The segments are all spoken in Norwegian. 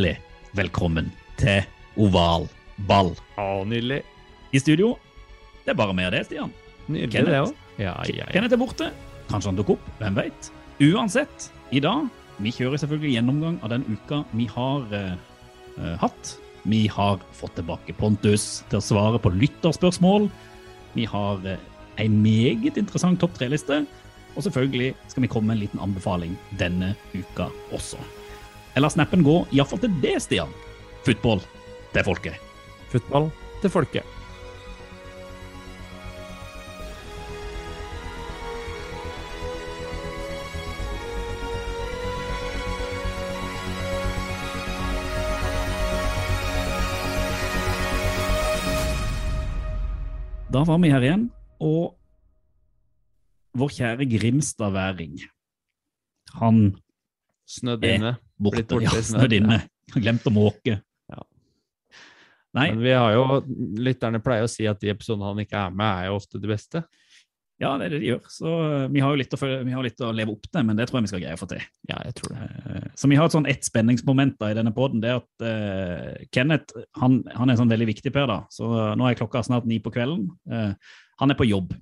Hjertelig velkommen til Oval ball. Å, nydelig. I studio, det er bare meg og det, Stian. Nydelig Kenneth. det òg. Ja, ja, ja. Kenneth er borte. Kanskje han dukker opp, hvem vet. Uansett, i dag vi kjører selvfølgelig gjennomgang av den uka vi har eh, eh, hatt. Vi har fått tilbake Pontus til å svare på lytterspørsmål. Vi har eh, en meget interessant topp tre-liste. Og selvfølgelig skal vi komme med en liten anbefaling denne uka også. Jeg lar snappen gå iallfall til det, Stian. Football til folket. Football til folket. Da var vi her igjen, og vår kjære Grimstad-væring Han Snødd Eh, inne. borte, borte ja, snødd inne. Glemt å måke. Ja. Nei, Men vi har jo, lytterne pleier å si at de episodene han ikke er med, er jo ofte de beste. ja, det er det de gjør. Så eh, vi har jo litt å, vi har litt å leve opp til, men det tror jeg vi skal greie å få til. Ja, jeg tror det. Eh, Så vi har et sånn ett spenningsmoment da i denne poden. Det er at uh, Kenneth han, han er sånn veldig viktig per, da. Så uh, nå er klokka snart ni på kvelden. Uh, han er på jobb.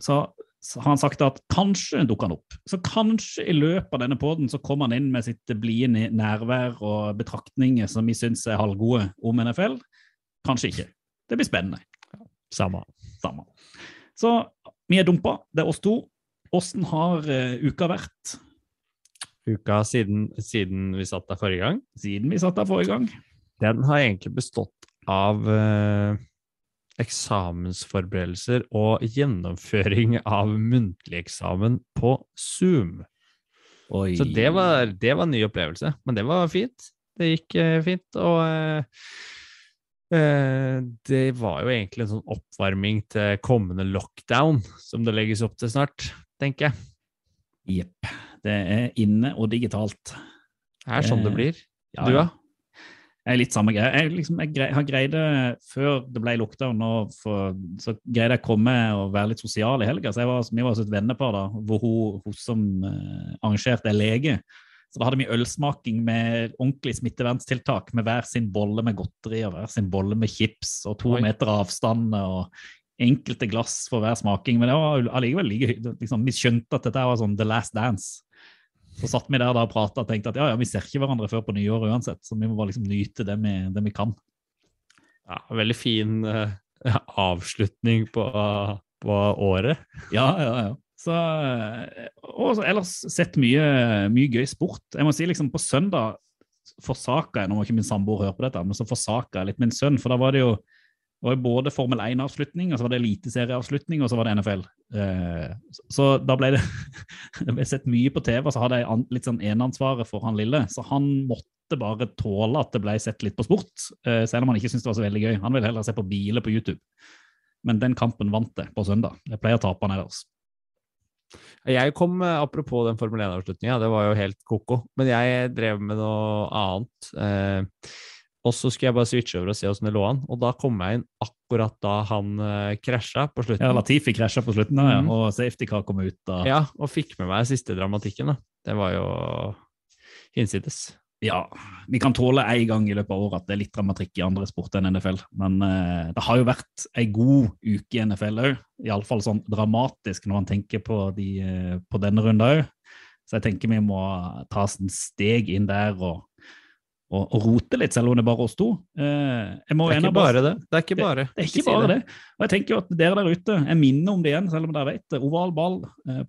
Så har han sagt at kanskje dukker han opp. Så kanskje i løpet av denne poden så kommer han inn med sitt blide nærvær og betraktninger som vi syns er halvgode om NFL. Kanskje ikke. Det blir spennende. Samme. Samme. Så vi er dumpa. Det er oss to. Åssen har uh, uka vært Uka siden, siden vi satt der forrige gang, siden vi satt der forrige gang? den har egentlig bestått av eh, eksamensforberedelser og gjennomføring av muntlig eksamen på Zoom. Oi. Så det var, det var en ny opplevelse, men det var fint. Det gikk eh, fint, og eh, eh, det var jo egentlig en sånn oppvarming til kommende lockdown, som det legges opp til snart, tenker jeg. Jepp. Det er inne og digitalt. Det er sånn det Eh, blir. Ja, Du, ja. da? Jeg er litt samme greie. Jeg, liksom, jeg grei, har greid det før det ble lockdown, og for, så greide jeg å komme og være litt sosial i helga. Så jeg var, vi var også et vennepar da, hvor hun, hun som eh, arrangerte, er lege. Så da hadde vi ølsmaking med ordentlig smitteverntiltak, med hver sin bolle med godteri og hver sin bolle med chips og to Oi. meter avstand og enkelte glass for hver smaking. Men det var allikevel like liksom, Vi skjønte at dette var sånn The Last Dance. Så satt vi der da og prata og tenkte at ja, ja, vi ser ikke hverandre før på nyåret uansett, så vi må bare liksom nyte det vi, det vi kan. Ja, veldig fin uh, avslutning på, på året. Ja, ja, ja. Så, eh, og ellers sett mye, mye gøy sport. Jeg må si liksom på søndag forsaka jeg, nå må ikke min samboer høre på dette, men så forsaka jeg litt min sønn, for da var det jo det var både Formel 1-avslutning, og så var det eliteserieavslutning, og så var det NFL. Eh, så- da ble det Det ble sett mye på TV, og så hadde jeg litt sånn eneansvaret for han lille, så han måtte bare tåle at det ble sett litt på sport, eh, selv om han ikke syntes det var så veldig gøy. Han ville heller se på biler på YouTube. Men den kampen vant det på søndag. Jeg pleier å tape han ellers. Jeg kom, eh, apropos den Formel 1-avslutninga, det var jo helt ko-ko, men jeg drev med noe annet. Eh, og så skulle jeg bare switche over og se åssen det lå an, og da kom jeg inn akkurat da han uh, krasja på slutten. Ja, Latifi krasja på slutten, da, ja, Mm. og safety car kom ut. Da. Ja, og fikk med meg siste dramatikken. da. Det var jo hinsides. Ja, vi kan tåle en gang i løpet av året at det er litt dramatikk i andre sport enn NFL. Men uh, det har jo vært ei god uke i NFL òg. Iallfall sånn dramatisk når man tenker på, de, uh, på denne runden òg. Så jeg tenker vi må ta oss en steg inn der og, og, og rote litt, selv om det er bare oss to. Eh, jeg må Det er ikke bare det. Det er ikke bare. Det er ikke bare det. Og jeg tenker jo at dere der ute, jeg minner om det igjen, selv om dere vet det. Ovalball eh,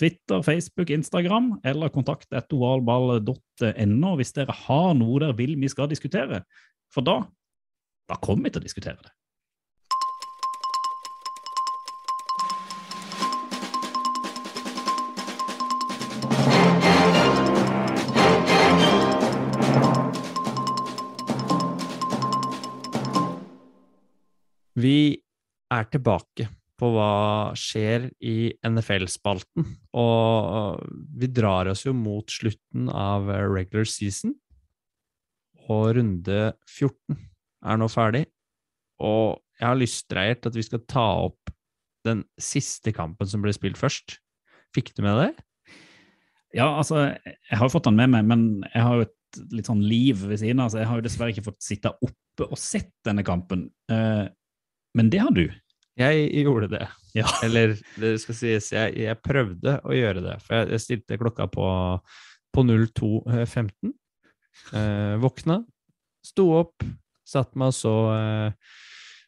Twitter, Facebook, Instagram, eller kontakt ovalball.no hvis dere har noe dere vil vi skal diskutere. For da da kommer vi til å diskutere det. Vi er tilbake på hva skjer i NFL-spalten, og vi drar oss jo mot slutten av regular season. Og runde 14 er nå ferdig, og jeg har lyst, til at vi skal ta opp den siste kampen som ble spilt først. Fikk du med det? Ja, altså, jeg har jo fått den med meg, men jeg har jo et litt sånn liv ved siden av, så jeg har jo dessverre ikke fått sitte oppe og sett denne kampen. Eh, men det har du. Jeg gjorde det. Ja. Eller det skal sies, jeg, jeg prøvde å gjøre det. For jeg, jeg stilte klokka på, på 02.15. Eh, våkna, sto opp, satt meg og så eh,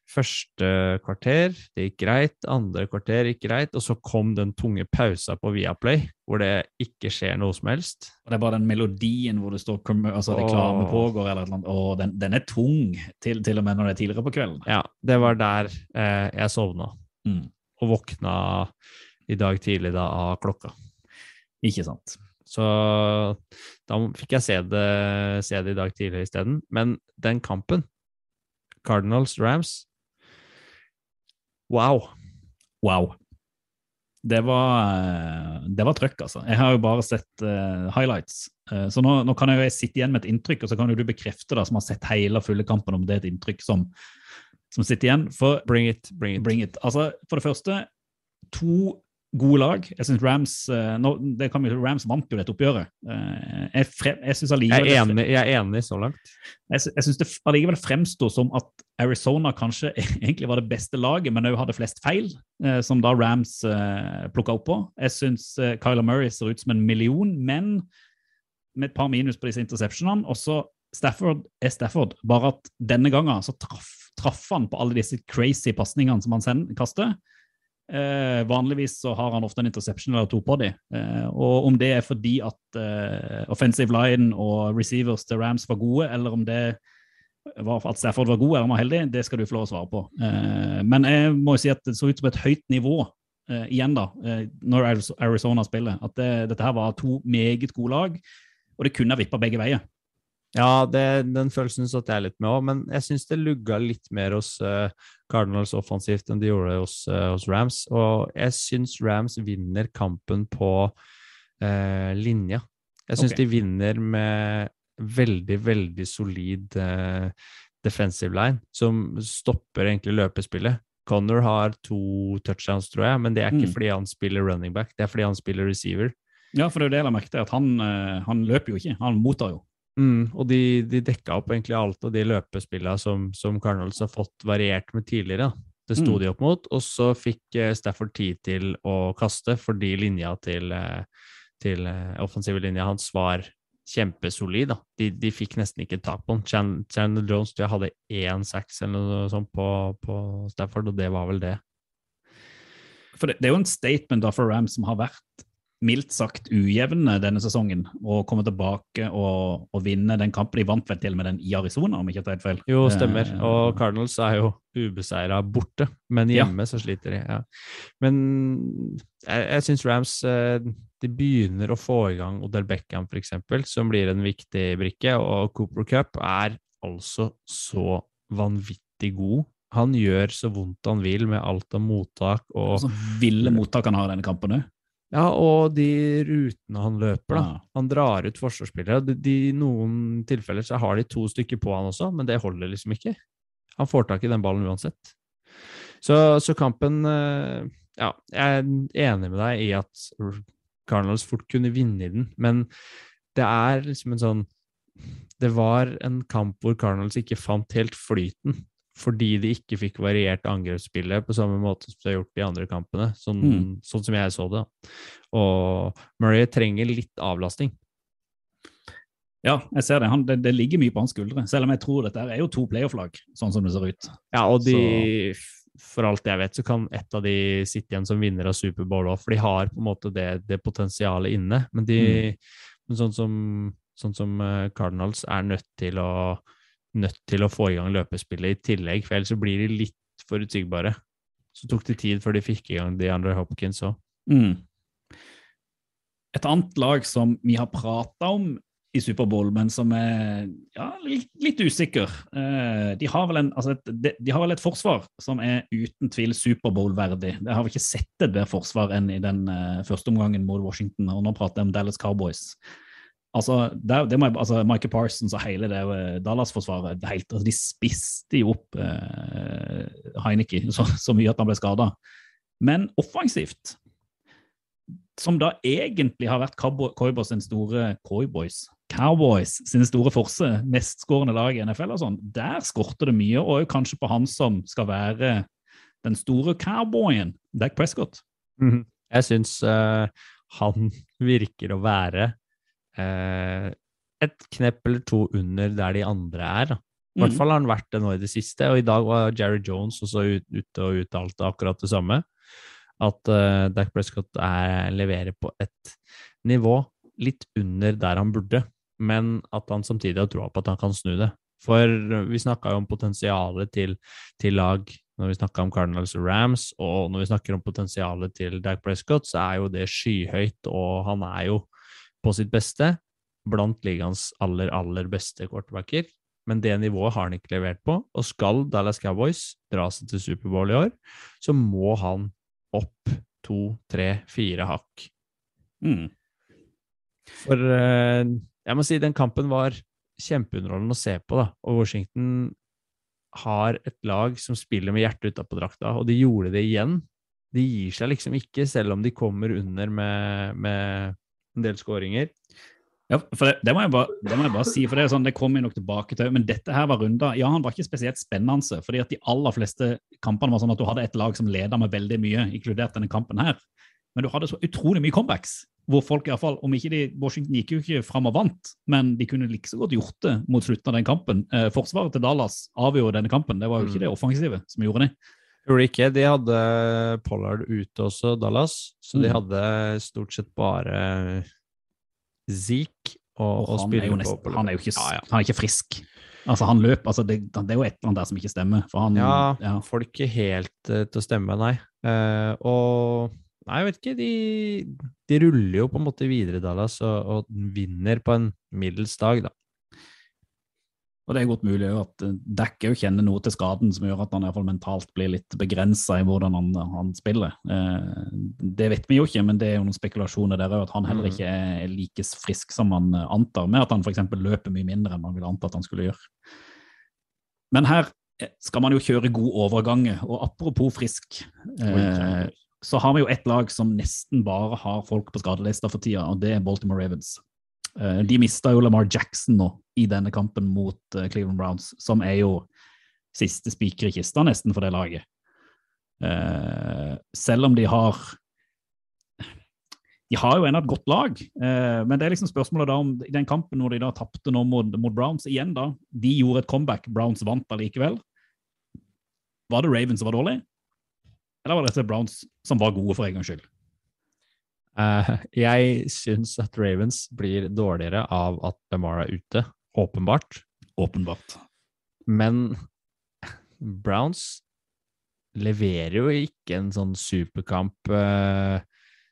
første kvarter. Det gikk greit. Andre kvarter gikk greit. Og så kom den tunge pausa på Viaplay, hvor det ikke skjer noe som helst. Og det er bare den melodien hvor det står altså, reklame pågår, eller noe, og den, den er tung, til, til og med når det er tidligere på kvelden. Ja, det var der eh, jeg sovna. Mm. Og våkna i dag tidlig da av klokka. Ikke sant? Så da fikk jeg se det, se det i dag tidlig isteden. Men den kampen, Cardinals-Rams Wow! Wow. Det var, eh, det var trøkk, altså. Jeg har jo bare sett uh, highlights. Uh, så nå, nå kan jeg jo sitte igjen med et inntrykk, og så kan jo du bekrefte, da, som har sett hele og fulle kampen, om det er et inntrykk som, som sitter igjen. For Bring it, bring it. Bring it. Altså, for det første, to gode lag. Jeg synes Rams eh, nå, det kan vi, Rams vant jo dette oppgjøret. Eh, Jeg, fre, jeg synes Jeg er enig, jeg er enig så langt. jeg, jeg synes det allikevel fremstår som at Arizona kanskje egentlig var det beste laget, men også hadde flest feil, eh, som da Rams plukka opp på. Jeg syns Kyler Murray ser ut som en million, men med et par minus på disse interceptionene. Også Stafford er Stafford, bare at denne gangen så traff, traff han på alle disse crazy pasningene som han send, kaster. Eh, vanligvis så har han ofte en interception eller to på dem. Eh, og om det er fordi at eh, offensive line og receivers til Rams var gode, eller om det var at Stafford var god eller var heldig, det skal du få lov å svare på. Eh, men jeg må jo si at det så ut som et høyt nivå eh, igjen, da, eh, når Arizona spiller. At det, dette her var to meget gode lag, og det kunne ha vippa begge veier. Ja, det, den følelsen satt jeg litt med òg, men jeg syns det lugga litt mer hos uh, Cardinals offensivt enn det gjorde hos, uh, hos Rams. Og jeg syns Rams vinner kampen på uh, linja. Jeg syns okay. de vinner med veldig, veldig solid defensive line, som stopper egentlig løpespillet. Connor har to touchdowns, tror jeg, men det er ikke Mm. fordi han spiller running back, det er fordi han spiller receiver. Ja, for det er jo det jeg la merke til, at han, han løper jo ikke, han mottar jo. Mm, og de, de dekka opp egentlig alt av de løpespillene som, som Cardinals har fått variert med tidligere. da. Det sto Mm. de opp mot, og så fikk eh, Stafford tid til å kaste fordi linja til, eh, til eh, offensive linja hans var kjempesolid. da. De, de fikk nesten ikke tak på den. Chan, Chandler Jones tror jeg hadde én sacks eller noe sånt på, på Stafford, og det var vel det. For det, det er jo en statement da for Rams som har vært mildt sagt ujevne denne sesongen, og komme tilbake og, og vinne den kampen. De vant vel til og med den i Arizona, om ikke jeg tar helt feil. Jo, stemmer. Eh, Og Cardinals er jo ubeseira borte, men Ja. hjemme så sliter de. Ja. Men jeg, jeg syns Rams eh, de begynner å få i gang Odell Beckham, f.eks., som blir en viktig brikke. Og Cooper Cup er altså så vanvittig god. Han gjør så vondt han vil med alt av mottak og Og så ville mottak han har i denne kampen òg. Ja, og de rutene han løper, da. Ja. Han drar ut forsvarsspillere. I noen tilfeller så har de to stykker på han også, men det holder liksom ikke. Han får tak i den ballen uansett. Så, så kampen eh, Ja, jeg er enig med deg i at Cardinals fort kunne vinne i den, men det er liksom en sånn Det var en kamp hvor Cardinals ikke fant helt flyten. Fordi de ikke fikk variert angrepsspillet på samme måte som de har gjort de andre kampene. Sånn, Mm. sånn som jeg så det. Og Murray trenger litt avlastning. Ja, jeg ser det. Han, det. Det ligger mye på hans skuldre. Selv om jeg tror dette er jo to playoff-lag, sånn som det ser ut. Ja, og de, for alt jeg vet, så kan ett av de sitte igjen som vinner av Superbowl òg, for de har på en måte det, det potensialet inne. Men de, men sånn som, sånn som eh, Cardinals er nødt til å nødt til å få i gang løpespillet i tillegg, for ellers blir de litt forutsigbare. Så tok det tid før de fikk i gang de andre Hopkins òg. Mm. Et annet lag som vi har prata om i Superbowl, men som er ja, litt, litt usikker. Eh, de, har en, altså et, de, har vel et forsvar som er uten tvil Superbowl-verdig. Det har vi ikke sett et bedre forsvar enn i den uh, første omgangen mot Washington, og nå prater jeg om Dallas Cowboys. Altså, det, det må altså Michael Parsons og hele det uh, Dallas-forsvaret altså, De spiste jo opp eh, Heineke så, så, mye at han ble skada. Men offensivt som da egentlig har vært Cowboys sin store Cowboys, Cowboys sin store forse, mestskårende lag i NFL og sånn, der skorter det mye, og kanskje på han som skal være den store cowboyen, Dac Prescott. Mm. Jeg syns uh, han virker å være uh, et knepp eller to under der de andre er. Da. I hvert mhm. fall har han vært det nå i det siste, og i dag var Jerry Jones også ute og uttalte akkurat det samme. At uh, Dac Prescott er, leverer på et nivå litt under der han burde men at han samtidig har troa på at han kan snu det. For vi snakka jo om potensialet til, til, lag når vi snakka om Cardinals og Rams, og når vi snakker om potensialet til Dac Prescott, så er jo det skyhøyt, og han er jo på sitt beste blant ligaens aller, aller beste quarterbacker. Men det nivået har han ikke levert på, og skal Dallas Cowboys dra seg til Superbowl i år, så må han opp to, tre, fire hakk. Mm. For uh, jeg må si den kampen var kjempeunderholdende å se på, da. Og Washington har et lag som spiller med hjertet utapå drakta, og de gjorde det igjen. De gir seg liksom ikke, selv om de kommer under med, med en del skåringer. Ja, for det, det, må bare, det, må jeg bare, si, for det er sånn, det kommer jeg nok tilbake til. Men dette her var runda. Ja, han var ikke spesielt spennende, fordi at de aller fleste kampene var sånn at du hadde et lag som leda med veldig mye, inkludert denne kampen her. Men du hadde så utrolig mye comebacks hvor folk i hvert fall, om ikke de, Washington gikk jo ikke fram og vant, men de kunne like så godt gjort det mot slutten av den kampen. Eh, forsvaret til Dallas avgjorde denne kampen. Det var jo ikke mm. det offensive som gjorde det. Gjorde de ikke. De hadde Pollard ute også, Dallas, så de mm. hadde stort sett bare Zeke og, og spille nesten, på. Han er ikke, ja, ja. Han er ikke frisk. Altså, han løp, altså det, det, er jo et eller annet der som ikke stemmer. Han, ja, ja, får det ikke helt uh, til å stemme, nei. Uh, og Nei, jeg vet ikke. De, de, ruller jo på en måte videre, Dallas, og, og vinner på en middels dag, da. Og Det er godt mulig at eh, òg kjenner noe til skaden som gjør at han i hvert fall mentalt blir litt begrensa i hvordan han, han spiller. Eh, det vet vi jo ikke, men det er jo noen spekulasjoner der òg, at han heller mm. ikke er like frisk som man antar, med at han f.eks. løper mye mindre enn man ville anta at han skulle gjøre. Men her eh, skal man jo kjøre god overgang, og apropos frisk eh, så har vi jo ett lag som nesten bare har folk på skadelista for tida, og det er Baltimore Ravens. Eh, de mista jo Lamar Jackson nå i denne kampen mot eh, Cleveland Browns, som er jo siste spiker i kista nesten for det laget. Eh, selv om de har De har jo ennå et godt lag, men det er liksom spørsmålet da om i den kampen hvor de da tapte nå mot, mot Browns igjen, da. De gjorde et comeback, Browns vant allikevel. Var det Ravens som var dårlig? Eller var det Browns som var gode for en gangs skyld? Uh, jeg syns at Ravens blir dårligere av at Lamar er ute. Åpenbart. Åpenbart. Men Browns leverer jo ikke en sånn superkamp uh,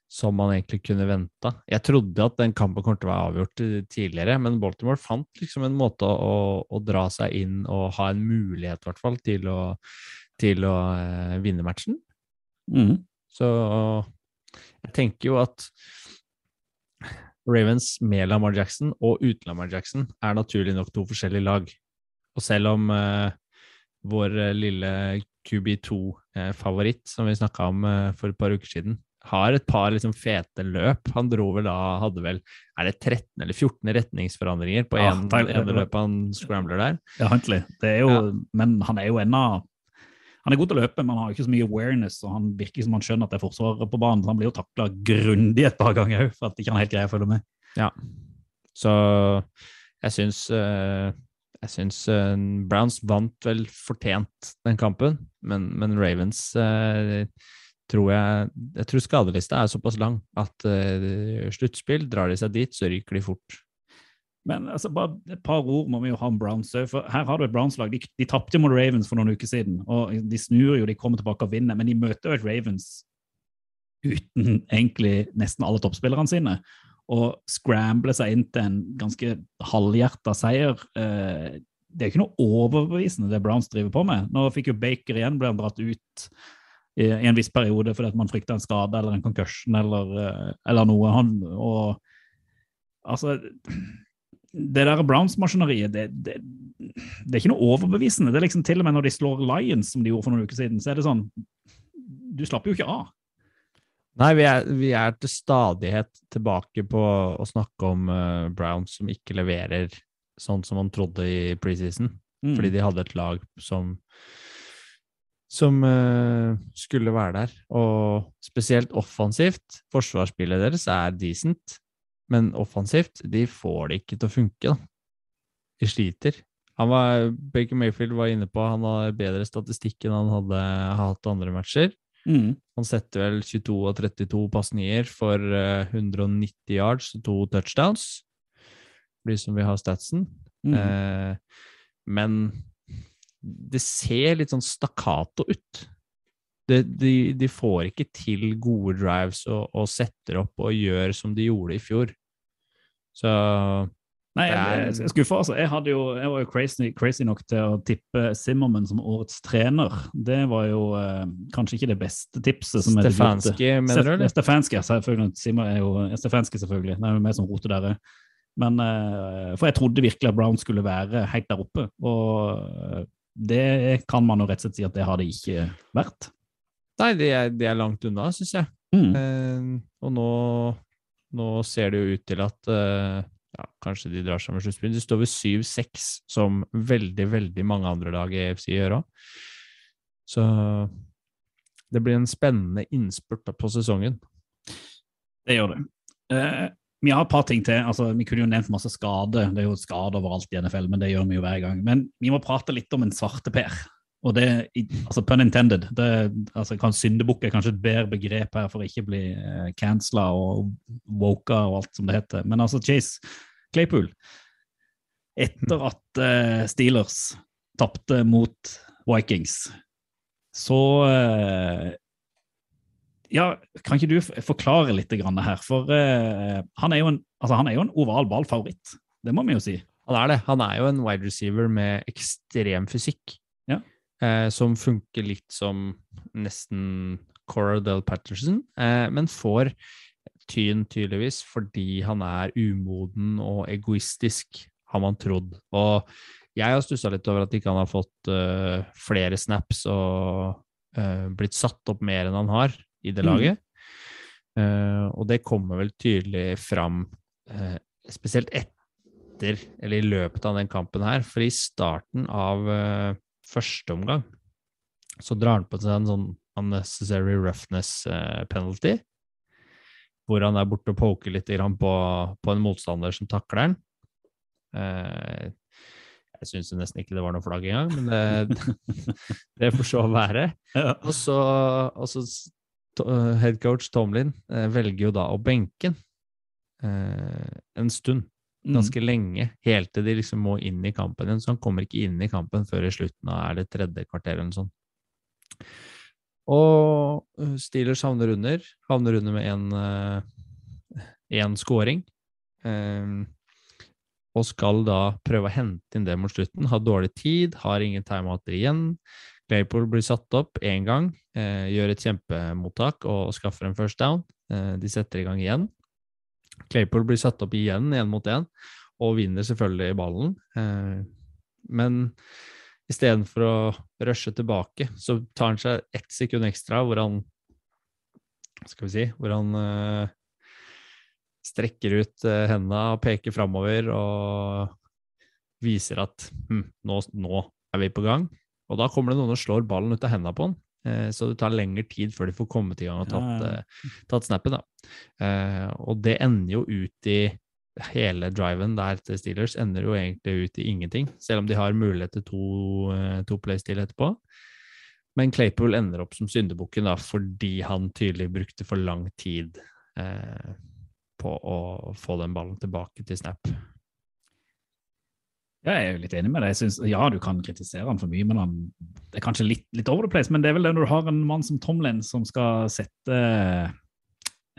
som man egentlig kunne venta. Jeg trodde at den kampen kom til å være avgjort tidligere, men Baltimore fant liksom en måte å, å dra seg inn og ha en mulighet, i hvert fall, til å, til å uh, vinne matchen. Mm. Så jeg tenker jo at Ravens med Lamar Jackson og uten Lamar Jackson er naturlig nok to forskjellige lag. Og selv om uh, vår lille QB2-favoritt, som vi snakka om uh, for et par uker siden, har et par liksom, fete løp. Han dro vel da hadde vel er det 13 eller 14 retningsforandringer på én ja, løp han scrambler der. Ja, egentlig. Det er jo, ja. Men han er jo ennå han er god til å løpe, men han har ikke så mye awareness, og han virker som han skjønner at det er forsvaret på banen. så Han blir jo takla grundig et par ganger òg, for at ikke han helt greier å følge med. Ja, så jeg syns uh, jeg syns uh, Browns vant vel fortjent den kampen, men, men Ravens uh, tror jeg Jeg tror skadelista er såpass lang at sluttspill, drar de seg dit, så ryker de fort. Men altså, bare et par ord må vi jo ha om Browns òg. Her har du et Browns-lag. De, de tapte mot Ravens for noen uker siden. og De snur jo, de kommer tilbake og vinner, men de møter jo et Ravens uten egentlig nesten alle toppspillerne sine. Og scramble seg inn til en ganske halvhjerta seier. Eh, det er jo ikke noe overbevisende, det Browns driver på med. Nå fikk jo Baker igjen, ble han dratt ut i en viss periode fordi at man frykta en skade eller en concussion eller, eh, eller noe. Han, og altså det der Browns-maskineriet, det, det, det, er ikke noe overbevisende. Det er liksom Til og med når de slår Lions, som de gjorde for noen uker siden, så er det sånn Du slapper jo ikke av. Nei, vi er, vi er til stadighet tilbake på å snakke om uh, Browns som ikke leverer sånn som man trodde i preseason. Mm. Fordi de hadde et lag som som uh, skulle være der. Og spesielt offensivt. Forsvarsspillet deres er decent. Men offensivt, de får det ikke til å funke, da. De sliter. Han var, Baker Mayfield var inne på han har bedre statistikk enn han hadde hatt andre matcher. Mm. Han setter vel 22 av 32 pasninger for uh, eh, 190 yards og to touchdowns, de som vil ha statsen. Mm. Eh, men det ser litt sånn stakkato ut. Det, de, de, får ikke til gode drives og, og, setter opp og gjør som de gjorde i fjor. Så Nei, jeg, jeg skuffa, altså. Jeg, jo, jeg, var jo crazy, crazy, nok til å tippe Simmermann som årets trener. Det var jo eh, kanskje ikke det beste tipset. som Stefanski, mener du? eller? Stefanski, selvfølgelig. Simmer er jo Stefanski, selvfølgelig. Det er jo vi som roter der. Men, eh, for jeg trodde virkelig at Brown skulle være helt der oppe. Og det kan man jo rett og slett si at det har det ikke vært. Nei, det er, det er langt unna, syns jeg. Mm. Eh, og nå, nå, ser det jo ut til at eh, ja, kanskje de drar seg med sluttspill. De står ved 7-6, som veldig, veldig mange andre lag i EFC gjør òg. Så det blir en spennende innspurt på sesongen. Det gjør det. Eh, vi har et par ting til. altså Vi kunne jo nevnt masse skade. Det er jo skade overalt i NFL, men det gjør vi jo hver gang. Men vi må prate litt om en svarteper. Og det, altså pun intended. Det, altså kan Syndebukk er kanskje et bedre begrep her for å ikke bli eh, cancela og woka og alt som det heter. Men altså Chase Claypool Etter at eh, Steelers tapte mot Vikings, så eh, ja, kan ikke du forklare litt her? For uh, han, er en, altså, han, er jo en, oval ball-favoritt. Det må vi jo si. Han er det. Han er jo en wide receiver med ekstrem fysikk. Uh, som funker litt som nesten Cora Del Patterson, eh, men får tyn tydeligvis fordi han er umoden og egoistisk, har man trodd. Og jeg har stussa litt over at ikke han har fått flere snaps og blitt satt opp mer enn han har i det laget. Mm. Uh, og det kommer vel tydelig fram, uh, spesielt etter, eller i løpet av den kampen her. For i starten av uh, første omgang så drar han på seg en sånn unnecessary roughness penalty. Hvor han er borte og poker litt på, på, en motstander som takler han. Jeg syns nesten ikke det var noe flagg engang, men det, det får så være. Og, så, og, så, Eh, headcoach Tomlin eh, velger jo da å benke eh, en stund. Ganske mm. lenge, helt til de liksom må inn i kampen igjen. Så han kommer ikke inn i kampen før i slutten av er det tredje kvarter eller noe sånt. Og Steelers havner under, havner under med én scoring. Um, og skal da prøve å hente inn det mot slutten. Har dårlig tid, har ingen timeouter igjen. Claypool blir satt opp én gang, eh, gjør et kjempemottak og skaffer en first down. Eh, de setter i gang igjen. Claypool blir satt opp igjen én mot én og vinner selvfølgelig ballen. Eh, men istedenfor å rushe tilbake, så tar han seg ett sekund ekstra hvor han Skal vi si Hvor han eh, strekker ut eh, hendene og peker framover og viser at hm, nå, nå er vi på gang. Og da kommer det noen og slår ballen ut av hendene på han. Eh, så det tar lengre tid før de får kommet i gang og tatt, ja, ja. Eh, tatt snappen. Da. Eh, og det ender jo ut i Hele driven der til Steelers ender jo egentlig ut i ingenting, selv om de har mulighet til to, to play-still etterpå. Men Claypool ender opp som syndebukken fordi han tydelig brukte for lang tid eh, på å få den ballen tilbake til snap. Ja, jeg er jo litt enig med deg. Jeg synes, ja, du kan kritisere han for mye, men han det er kanskje litt, litt over the place. Men det er vel det når du har en mann som Tomlin som skal sette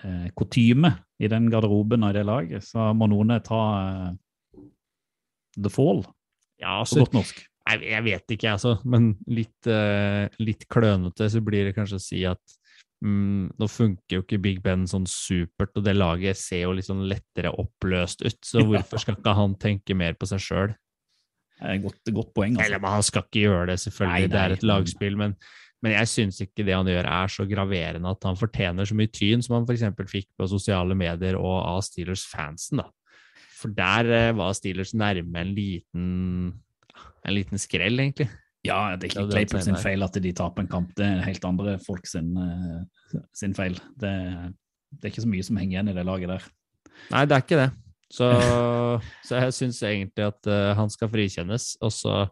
eh, kutyme i den garderoben og i det laget, så må noen ta eh, the fall, Ja, på altså, godt norsk. jeg, jeg vet ikke, altså. Men litt, eh, litt klønete så blir det kanskje å si at mm, nå funker jo ikke Big Ben sånn supert, og det laget ser jo litt sånn lettere oppløst ut, så hvorfor skal ikke han tenke mer på seg sjøl? Et godt, godt poeng. Altså. Eller men han skal ikke gjøre det, selvfølgelig, Nei, det er et lagspill, men, men jeg syns ikke det han gjør er så graverende at han fortjener så mye tyn som han f.eks. fikk på sosiale medier og av Steelers-fansen. da. For der eh, var Steelers nærme en liten, en liten skrell, egentlig. Ja, det er ikke Claypool sin feil at de taper en kamp. Det er helt andre folk sin, eh, sin feil. Det, det er ikke så mye som henger igjen i det laget der. Nei, det er ikke det. Så, så jeg syns egentlig at uh, han skal frikjennes. Og så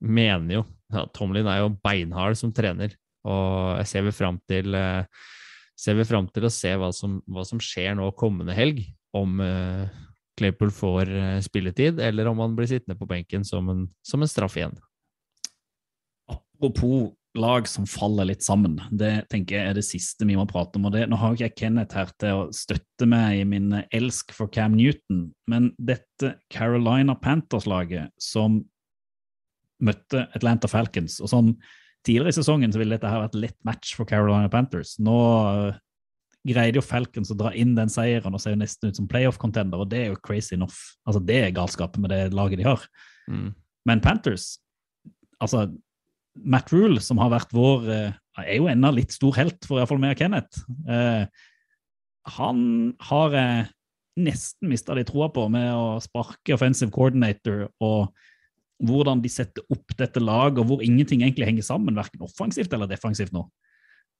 mener jo ja, Tomlin er jo beinhard som trener, og jeg ser vel fram til uh, ser vel fram til å se hva som, hva som skjer nå kommende helg. Om uh, Claypool får uh, spilletid, eller om han blir sittende på benken som en, som en straff igjen. Apropos lag som faller litt sammen, det tenker jeg er det siste vi må prate om. og det, Nå har ikke jeg Kenneth her til å støtte meg i min elsk for Cam Newton, men dette Carolina Panthers-laget som møtte Atlanta Falcons, og sånn tidligere i sesongen så ville dette her vært lett match for Carolina Panthers. Nå øh, greide jo Falcons å dra inn den seieren og ser jo nesten ut som playoff-contender, og det er jo crazy enough. Altså, det er galskapet med det laget de har. Mm. Men Panthers, altså Matt Rule, som har vært vår eh, er jo ennå litt stor helt for iallfall meg og Kenneth. Eh, han har eh, nesten mista de troa på med å sparke offensive coordinator og hvordan de setter opp dette laget, og hvor ingenting egentlig henger sammen, verken offensivt eller defensivt nå.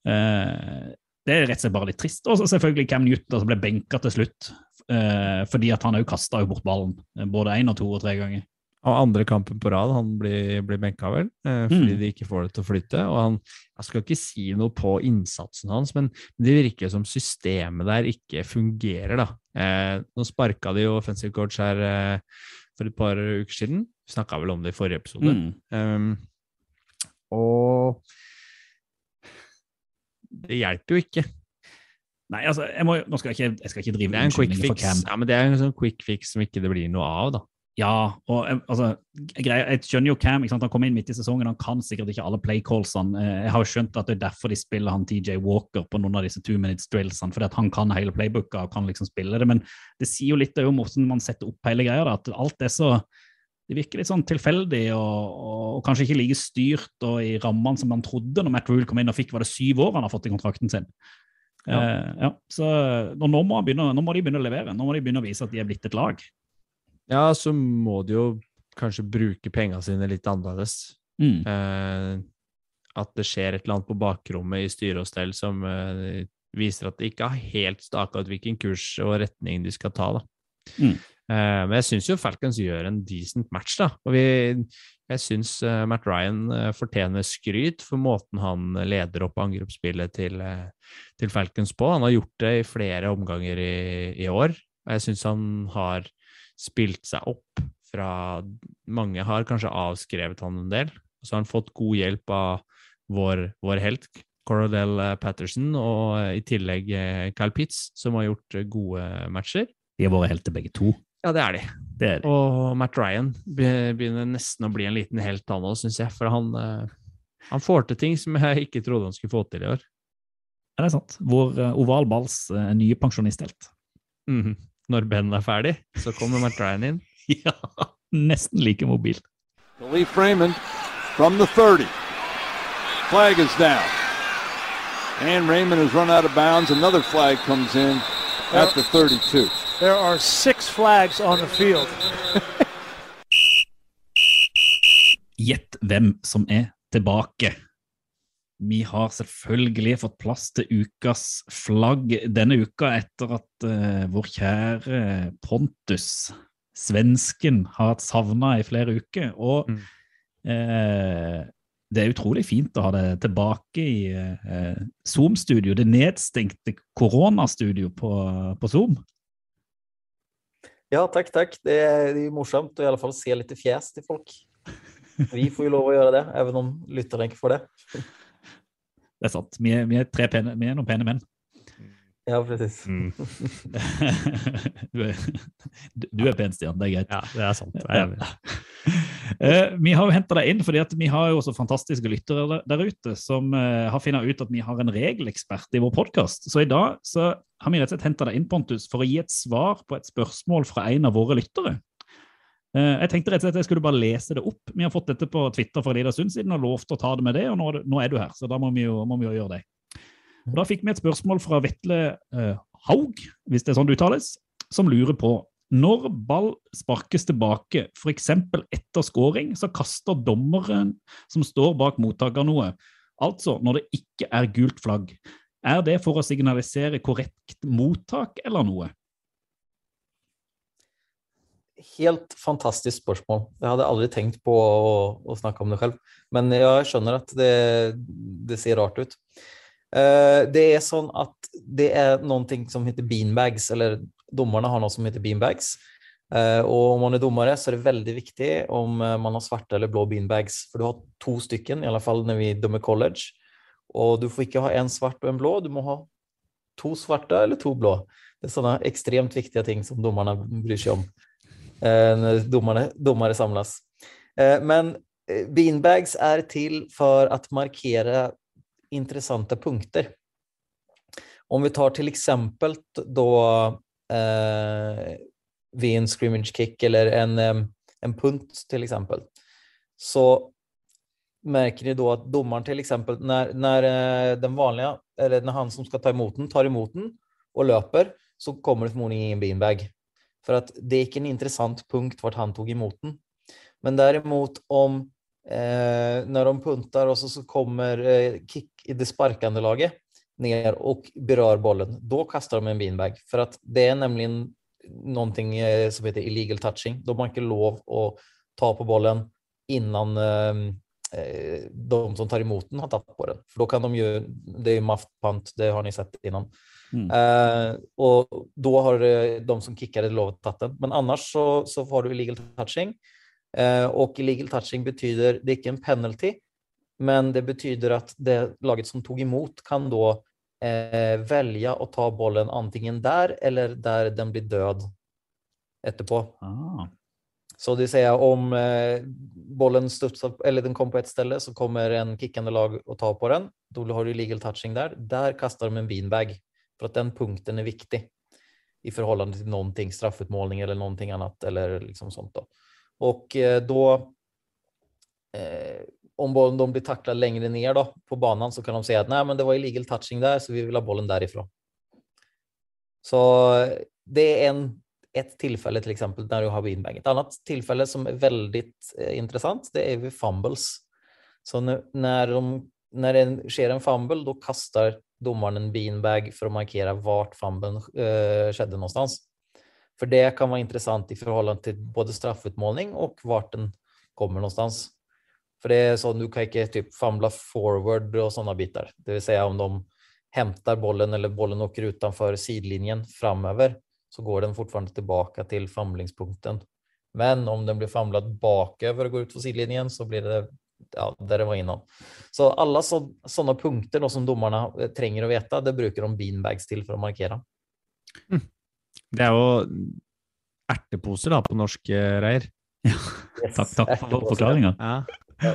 Eh, det er rett og slett bare litt trist. Og selvfølgelig Cam Newton som ble benka til slutt, eh, fordi at han òg kasta bort ballen eh, både én to og tre ganger. Og andre kampen på rad, han blir, blir benka vel, eh, fordi Mm. de ikke får det til å flytte. Og han, jeg skal ikke si noe på innsatsen hans, men det virker som systemet der ikke fungerer, da. Eh, nå sparka de jo offensive coach her eh, for et par uker siden. Vi snakka vel om det i forrige episode. Mm. Um, og det hjelper jo ikke. Nei, altså, jeg, må, nå skal jeg, ikke, jeg skal ikke drive er unnskyldninger for. Cam. Ja, men det er en sånn quick fix som ikke det blir noe av, da. Ja, og jeg- altså, jeg, jeg skjønner jo Cam. Han kom inn midt i sesongen, han kan sikkert ikke alle playcallsene. Eh, Jeg har jo skjønt at det er derfor de spiller han TJ Walker på noen av disse two minutes drillsene, fordi at han kan hele playbooka og kan liksom spille det. Men det sier jo litt om hvordan man setter opp hele greia, da, at alt er så det virker litt sånn tilfeldig og, og, og kanskje ikke like styrt og i rammene som man trodde når Matt Rule kom inn og fikk var det syv år han har fått i kontrakten sin. Ja. Eh, ja, så nå, må begynne, nå må de begynne å levere. Nå må de begynne å vise at de er blitt et lag. Ja, så må de jo kanskje bruke pengene sine litt annerledes. Mm. Eh, at det skjer et eller annet på bakrommet i styre og stell som eh, viser at de ikke har helt staka ut hvilken kurs og retning de skal ta. da. Mm. Eh, men jeg syns jo Falcons gjør en decent match, da. Og vi, jeg syns eh, Matt Ryan eh, fortjener skryt for måten han leder opp angrepsspillet til, eh, til Falcons på. Han har gjort det i flere omganger i, i år, og jeg syns han har spilt seg opp fra Mange har kanskje avskrevet han en del, og så har han fått god hjelp av vår, vår helt, Corodell eh, Patterson, og i tillegg eh, Kyle Pitts, som har gjort eh, gode matcher. De er våre helter begge to. Ja, det er de. Det er de. Og Matt Ryan begynner nesten å bli en liten helt, han òg, syns jeg. For han, eh, han får til ting som jeg ikke trodde han skulle få til i år. Ja, det er sant. Vår ovalballs oval nye pensjonisthelt. Mhm. Når Ben er ferdig, så kommer Matt Ryan inn. ja, nesten like mobil. Lee Freeman from the 30. Flag is down. And Raymond has run out of bounds. Another flag comes in at the 32. There are six flags on the field. Gjett hvem som er tilbake. Vi har selvfølgelig fått plass til ukas flagg denne uka etter at uh, vår kjære Pontus, svensken, har hatt savna i flere uker. Og Mm. eh, det er utrolig fint å ha det tilbake i eh, Zoom-studio, det nedstengte koronastudio på, på Zoom. Ja, takk, takk. Det er, det er morsomt å i alle fall se litt fjes til folk. Vi får jo lov å gjøre det, even om lytterne ikke får det. Det er sant. Vi er, vi er, tre pene, vi er noen pene menn. Ja, precis. Mm. du, er, du er pen, Stian. Det er greit. Ja, det er sant. Det er enig. Eh, vi har jo henta deg inn fordi at vi har jo også fantastiske lyttere der, der ute som eh, har funnet ut at vi har en regelekspert i vår podkast. Så i dag så har vi rett og slett henta deg inn, Pontus, for å gi et svar på et spørsmål fra en av våre lyttere. Eh, jeg tenkte rett og slett at jeg skulle bare lese det opp. Vi har fått dette på Twitter for en liten stund siden og lovt å ta det med det, og nå, nå er du her, så da må vi jo, må vi jo gjøre det. Og Da fikk vi et spørsmål fra Vetle eh, Haug, hvis det er sånn det uttales, som lurer på når ball sparkes tilbake, f.eks. etter scoring, så kaster dommeren som står bak mottaker noe. Altså når det ikke er gult flagg. Er det for å signalisere korrekt mottak eller noe? Helt fantastisk spørsmål. Jeg hadde aldri tenkt på å, å snakke om det selv. Men jeg skjønner at det, det ser rart ut. Uh, det er sånn at det er noen ting som heter beanbags, eller dommerne har noe som heter beanbags. Uh, og om man er dommere, så er det veldig viktig om eh, man har svarte eller blå beanbags. For du har to stykken, i alle fall når vi dømmer college. Og du får ikke ha en svart og en blå, du må ha to svarte eller to blå. Det er sånne ekstremt viktige ting som dommerne bryr seg om när domare, domare samlas. Eh, Men eh, beanbags är till för att markera intressanta punkter. Om vi tar till exempel då eh, vid en scrimmage kick eller en, eh, en punt till exempel så märker ni då att domaren till exempel när, när eh, den vanliga eller när han som ska ta emot den tar emot den och löper så kommer det förmodligen ingen beanbag. För att det är inte en intressant punkt vart han tog emot den. Men däremot om eh, när de puntar och så, kommer eh, kick i det sparkande laget ner och berör bollen, då kastar de en beanbag. För att det är nämligen någonting eh, som heter illegal touching. De har inte lov att ta på bollen innan eh, eh, de som tar emot den har tatt på den. For da kan de gjøre det er ju muffed det har ni sett innan. Mm. Eh, och då har eh, de som kickade lov att den. Men annars så, så har du illegal touching. Eh, och illegal touching betyder, det är inte en penalty, men det betyder att det laget som tog emot kan då eh, välja att ta bollen antingen där eller där den blir död etterpå. Ah. Så det vill säga om eh, bollen studsar, eller den kom på ett ställe så kommer en kickande lag och ta på den. Då har du legal touching där. Där kastar de en beanbag för att den punkten är viktig i förhållande till någonting, straffutmålning eller någonting annat eller liksom sånt då. Och eh, då eh, om de blir tacklad längre ner då på banan så kan de säga att nej, men det var illegal touching där så vi vill ha bollen därifrån. Så eh, det är en, ett tillfälle till exempel när du har beanbag. Ett annat tillfälle som är väldigt eh, intressant det är vid fumbles. Så när, de, när det sker en fumble då kastar domaren en beanbag för att markera vart fumben eh, skedde någonstans. För det kan vara intressant i förhållande till både straffutmålning och vart den kommer någonstans. För det är så du kan inte typ famla forward och sådana bitar. Det vill säga om de hämtar bollen eller bollen åker utanför sidlinjen framöver så går den fortfarande tillbaka till famlingspunkten. Men om den blir famlad baköver och går ut på sidlinjen så blir det ja, dere var innom. Så alle så, sånne punkter då som dommerne trenger å vite, det bruker de beanbags til for å markere Det er jo erteposer da, på norsk Reir. Ja. Yes, Takk, takk for forklaringa. Ja.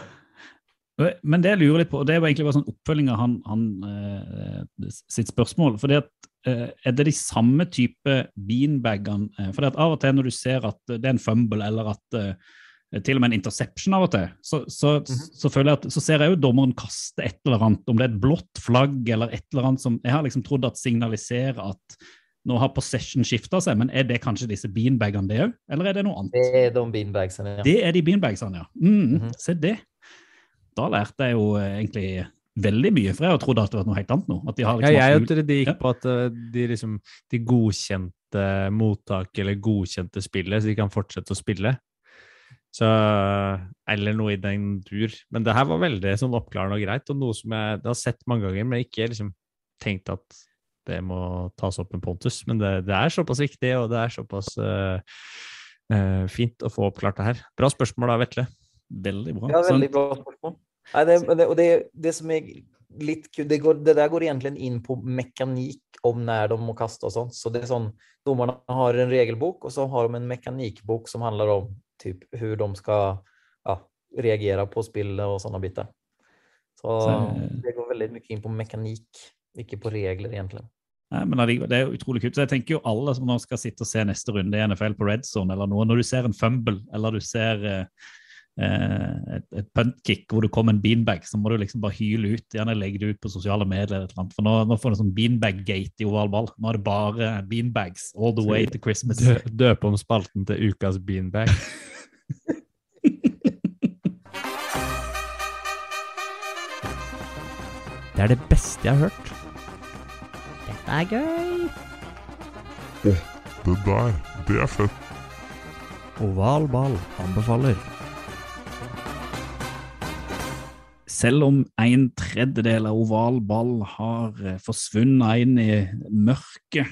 Men det jeg lurer litt på, og det var egentlig bare sånn oppfølging av han, han eh, sitt spørsmål. fordi at eh, Er det de samme type beanbagene? For det at Av og til når du ser at det er en fumble, eller at eh, til og med en interception av og til, så, så, så føler jeg at, så ser jeg jo dommeren kaste et eller annet, om det er et blått flagg eller et eller annet som jeg har liksom trodd at signaliserer at nå har possession skifta seg, men er det kanskje disse beanbagene det òg, eller er det noe annet? Det er de beanbagsene, Ja. Det er de beanbagsene, ja. Mm, Mhm. Se det. Da lærte jeg jo eh, egentlig veldig mye, for jeg har trodd at det var noe helt annet nå. At de har Ja, liksom jeg trodde og jul- de gikk Ja. på at eh, de, liksom, de godkjente mottaket eller godkjente spillet, så de kan fortsette å spille. Så, eller noe i den dur. Men det her var veldig sånn oppklarende og greit, og noe som jeg det har sett mange ganger, men ikke liksom tenkt at det må tas opp med Pontus. Men det, det er såpass viktig, og det er såpass uh, uh, fint å få oppklart det her. Bra spørsmål da, Vetle. Veldig bra. Ja, Sånn- veldig bra spørsmål. Nei, det, det, og det, det som er litt det, går, det der går egentlig inn på mekanikk om når de må kaste og sånt. Så det er sånn, Dommerne har en regelbok, og så har de en mekanikkbok som handler om typ hur de skal ja, reagere på spillet og sånne biter. Så Så- det går veldig mye inn på mekanikk, ikke på regler egentlig. Nei, men Det er utrolig kult. Så jeg tenker jo Alle som nå skal sitte og se neste runde i NFL på red zone, eller noe, når du ser en fumble eller du ser eh, eh, et, et puntkick hvor du kommer en beanbag, så må du liksom bare hyle ut. Gjerne legge det ut på sosiale medier. For nå, nå får du sånn beanbag-gate i oval ball. Nå er det bare beanbags all the way to Christmas. Dø, døp om spalten til ukas beanbag. Det er det beste jeg har hørt. Dette er gøy. Det der, det er fett. Oval ball anbefaler. Selv om en tredjedel av oval ball har eh, forsvunnet inn i mørket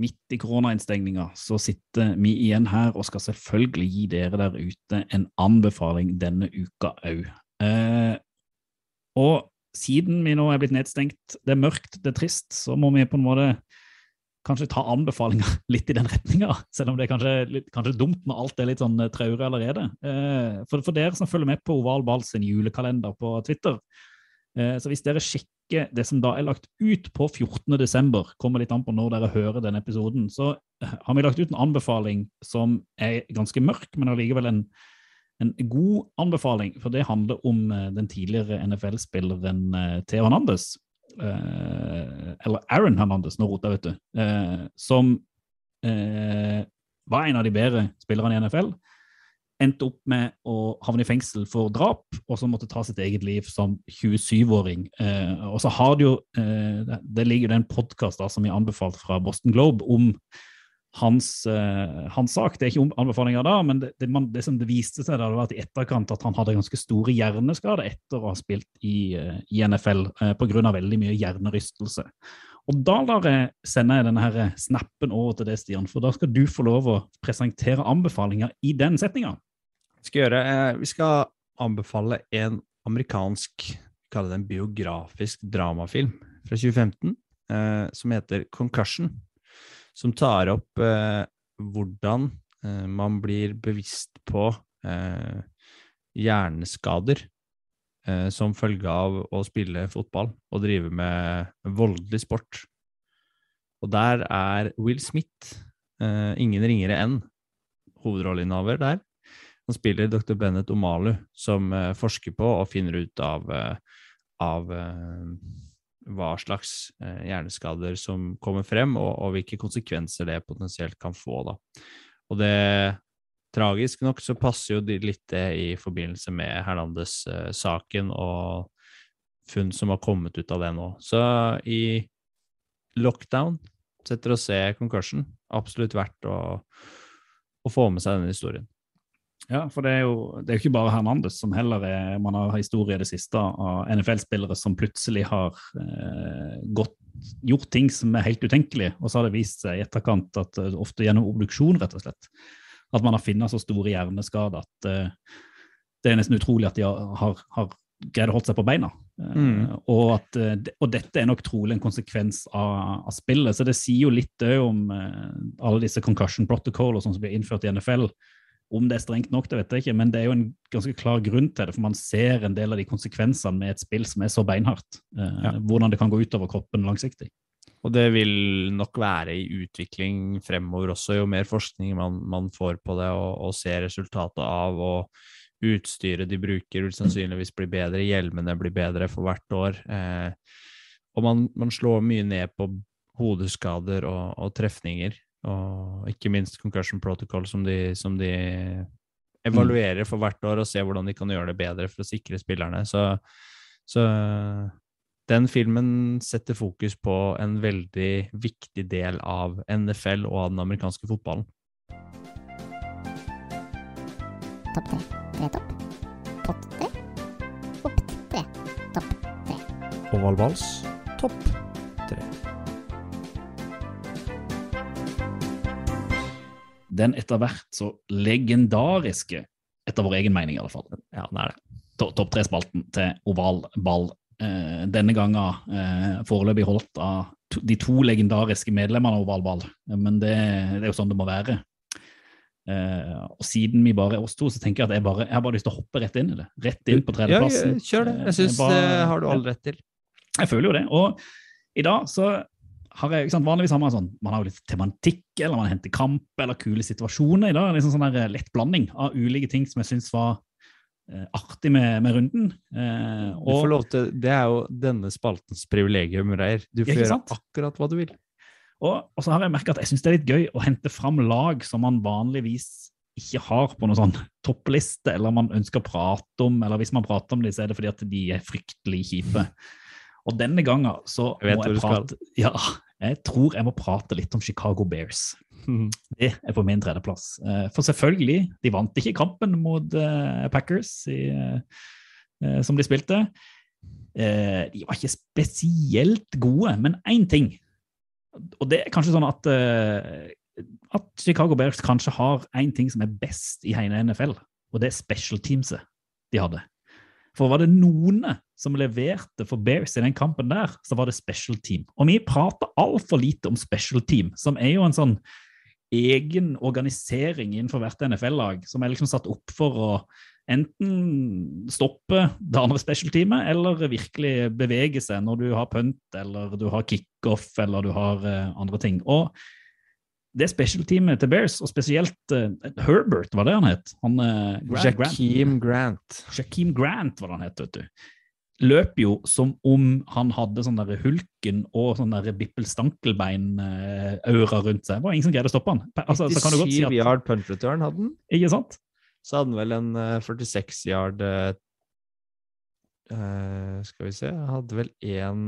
midt i koronainnstengninga, så sitter vi igjen her og skal selvfølgelig gi dere der ute en anbefaling denne uka òg. Eh, og siden vi nå er blitt nedstengt, det er mørkt, det er trist, så må vi på en måte kanskje ta anbefalinger litt i den retninga, selv om det er kanskje, litt, kanskje dumt når alt er litt sånn eh, traurig allerede. Eh, for, for dere som følger med på Oval Ball sin julekalender på Twitter, eh, så hvis dere sjekker det som da er lagt ut på 14. desember, kommer litt an på når dere hører denne episoden, så eh, har vi lagt ut en anbefaling som er ganske mørk, men allikevel en, en god anbefaling, for det handler om eh, den tidligere NFL-spilleren Theo Hernandez eller Aaron Hernandez, nå roter jeg, vet du, eh, som eh, var en av de bedre spillerne i NFL. Endte opp med å havne i fengsel for drap, og så måtte ta sitt eget liv som 27-åring. Eh, og så har det jo eh, Det, ligger jo en podkast som vi anbefalt fra Boston Globe om hans, uh, hans sak. Det er ikke anbefalinger da, men det, det, man, det som det viste seg da, det var at i etterkant at han hadde ganske store hjerneskader etter å ha spilt i, uh, i NFL uh, pga. veldig mye hjernerystelse. Og da lar jeg sende denne her snappen over til deg, Stian, for da skal du få lov å presentere anbefalinger i den setninga. Eh, vi skal anbefale en amerikansk, kaller det en biografisk dramafilm fra 2015, eh, som heter Concussion, som tar opp eh, hvordan eh, man blir bevisst på eh, hjerneskader eh, som følge av å spille fotball og drive med voldelig sport. Og der er Will Smith eh, ingen ringere enn hovedrolleinnehaver der. Han spiller dr. Bennett Omalu, som eh, forsker på og finner ut av, av hva slags eh, hjerneskader som kommer frem, og, og hvilke konsekvenser det potensielt kan få. Da. Og det Tragisk nok så passer jo litt det i forbindelse med Hernandez-saken og funn som har kommet ut av det nå. Så i lockdown setter å se Concussion. Absolutt verdt å, å få med seg denne historien. Ja, for det er jo det er ikke bare Hernandez som heller er Man har historie i det siste av NFL-spillere som plutselig har eh, gått, gjort ting som er helt utenkelige, og så har det vist seg i etterkant at eh, ofte gjennom obduksjon, rett og slett, at man har funnet så store hjerneskader at eh, det er nesten utrolig at de har, har, har greid å holde seg på beina. Mm. Uh, og, at, eh, og dette er nok trolig en konsekvens av, av spillet. Så det sier jo litt om uh, alle disse concussion protocol og som blir innført i NFL. Om det er strengt nok, det vet jeg ikke, men det er jo en ganske klar grunn til det. For man ser en del av de konsekvensene med et spill som er så beinhardt. Eh, Ja. Hvordan det kan gå utover kroppen langsiktig. Og det vil nok være i utvikling fremover også, jo mer forskning man, man får på det og, og ser resultatet av, og utstyret de bruker vil sannsynligvis bli bedre, hjelmene blir bedre for hvert år. Eh, og man, man slår mye ned på hodeskader og, og trefninger, og ikke minst concussion protocol, som de, som de evaluerer for hvert år, og ser hvordan de kan gjøre det bedre for å sikre spillerne. Så, så den filmen setter fokus på en veldig viktig del av NFL og av den amerikanske fotballen. Topp tre. Tre topp. Pott tre. Topp tre. Topp tre. Ovalbals topp den etter hvert så legendariske, etter vår egen mening i alle fall, Ja, det er det. to- topp tre-spalten til oval ball. Eh, denne gangen eh, foreløpig holdt av to, de to legendariske medlemmene av oval ball, men det, det er jo sånn det må være. Eh, og siden vi bare er oss to, så tenker jeg at jeg, bare, jeg har bare lyst til å hoppe rett inn i det. Rett inn på Ja, tredjeplassen. kjør det. Eh, Jeg syns det har du all rett til. Jeg føler jo det. Og i dag så har jeg Vanligvis har man sånn Man har jo litt tematikk, eller man henter kamp, eller kule situasjoner. I dag liksom sånn der lett blanding av ulike ting som jeg syns var eh, artig med, med runden. Eh, og, til, det er jo denne spaltens privilegium, Reir. Du får gjøre akkurat hva du vil. og, og så har jeg merka at jeg syns det er litt gøy å hente fram lag som man vanligvis ikke har på noen sånn toppliste, eller man ønsker å prate om, eller hvis man prater om dem, så er det fordi at de er fryktelig kjipe. Og denne gangen så Jeg vet må jeg prate Ja, jeg tror jeg må prate litt om Chicago Bears. Det er på min tredjeplass. Eh, For selvfølgelig, de vant ikke kampen mot eh, Packers i, eh, som de spilte. De var ikke spesielt gode, men én ting Og det er kanskje sånn at, at Chicago Bears kanskje har én ting som er best i hele NFL, og det er special teamset de hadde. For var det noen som leverte for Bears i den kampen der, så var det special team. Og vi prater altfor lite om special team, som er jo en sånn egen organisering innenfor hvert NFL-lag, som er liksom satt opp for å enten stoppe det andre special-teamet, eller virkelig bevege seg når du har punt, eller du har kickoff, eller du har uh, andre ting. Og det special-teamet til Bears, og spesielt uh, Herbert, var det han het? Han, uh, Grant- Grant. Jakeem Grant. Shakeem Grant var det han het, vet du. Løp jo som om han hadde sånn der hulken og sånn der bippel-stankelbein-aura rundt seg. Det var ingen som greide å stoppe han. Altså, 97 si at, yard punch return hadde han. Ikke sant? Så hadde han vel en eh, 46 yard eh, eh, Skal vi se Han hadde vel én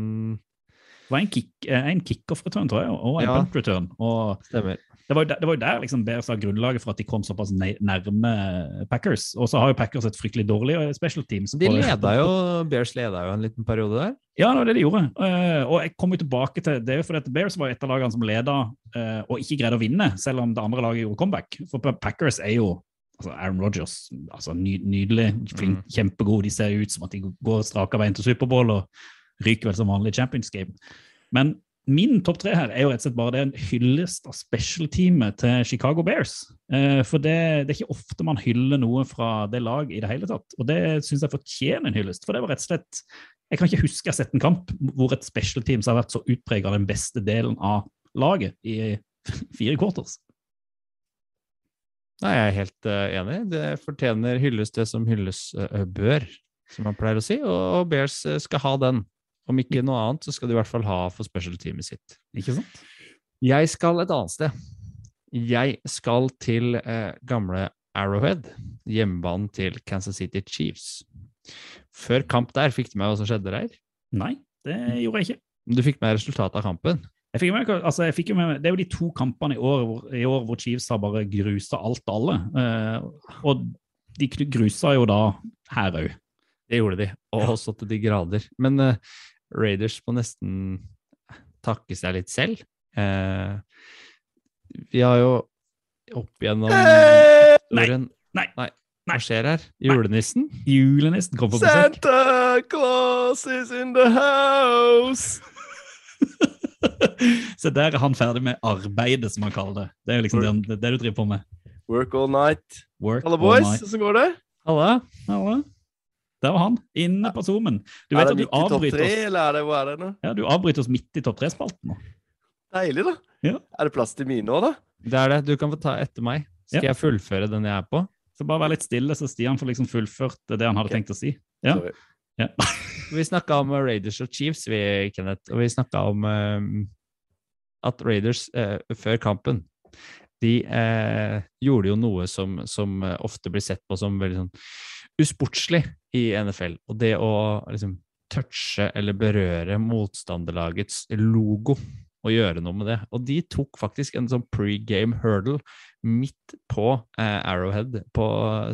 Det var en, kick, eh, en kickoff-return, tror jeg, og en Ja. punt-return. Det var, det var jo der liksom Bears var grunnlaget for at de kom såpass nærme Packers. Og så har jo Packers et fryktelig dårlig eh, special team. De leda jo Bears leda jo en liten periode der. Ja, det var det de gjorde. Eh, og jeg kom jo tilbake til Det er jo fordi at Bears var et av lagene som leda og ikke greide å vinne, selv om det andre laget gjorde comeback. For Packers er jo altså Aaron Rodgers altså nydelig, flink, kjempegod. De ser ut som at de går strake veien til Superbowl og ryker vel som vanlig Champions Game. Men min topp tre her er jo rett og slett bare det en hyllest av special-teamet til Chicago Bears. Eh, for det, det er ikke ofte man hyller noe fra det laget i det hele tatt. Og det syns jeg fortjener en hyllest. For det var rett og slett Jeg kan ikke huske jeg har sett en kamp hvor et specialteam har vært så utprega av den beste delen av laget i fire quarters. Nei, jeg er helt uh, enig. Det fortjener hylles det som hylles uh, bør, som man pleier å si. Og Bears uh, skal ha den. Om ikke noe annet, så skal de i hvert fall ha for special-teamet sitt. Ikke sant? Jeg skal et annet sted. Jeg skal til eh, gamle Arrowhead, hjemmebanen til Kansas City Chiefs. Før kamp der, fikk du med hva som skjedde der? Nei, det gjorde jeg ikke. Du fikk med resultatet av kampen? Jeg fikk med, altså jeg fikk med, det er jo de to kampene i år, hvor- i år hvor Chiefs har bare grusa alt og alle. Eh, og de grusa jo da her òg. Det gjorde de, og så til de grader. Men eh, Raiders må nesten takke seg litt selv. Eh, vi har jo opp igjennom historien nei, nei. Hva skjer her? Julenissen? Julenissen kom på besøk. Santa Claus is in the house! Så der er han ferdig med arbeidet, som han kaller det. Det er jo liksom det, det, du driver på med. Work all night. Work Alle boys, hvordan går det? Halla. Halla. Der var han, inne på Zoomen. Du vet at du avbryter tre, oss, eller det, hvor det nå? ja, du avbryter oss midt i topp tre-spalten nå. Deilig, da. Ja. Er det plass til mine òg, da? Det er det. Du kan få ta etter meg. Skal Ja. jeg fullføre den jeg er på? Så bare vær litt stille, så Stian får liksom fullført det han hadde okay. tenkt å si. Ja. Ja. Vi snakka om eh, Raiders og Chiefs, vi, Kenneth. Og vi snakka om eh, at Raiders uh, før kampen de uh, gjorde jo noe som, som ofte blir sett på som veldig sånn usportslig i NFL. Og det å liksom touche eller berøre motstanderlagets logo og gjøre noe med det. Og de tok faktisk en sånn pregame hurdle midt på eh, Arrowhead på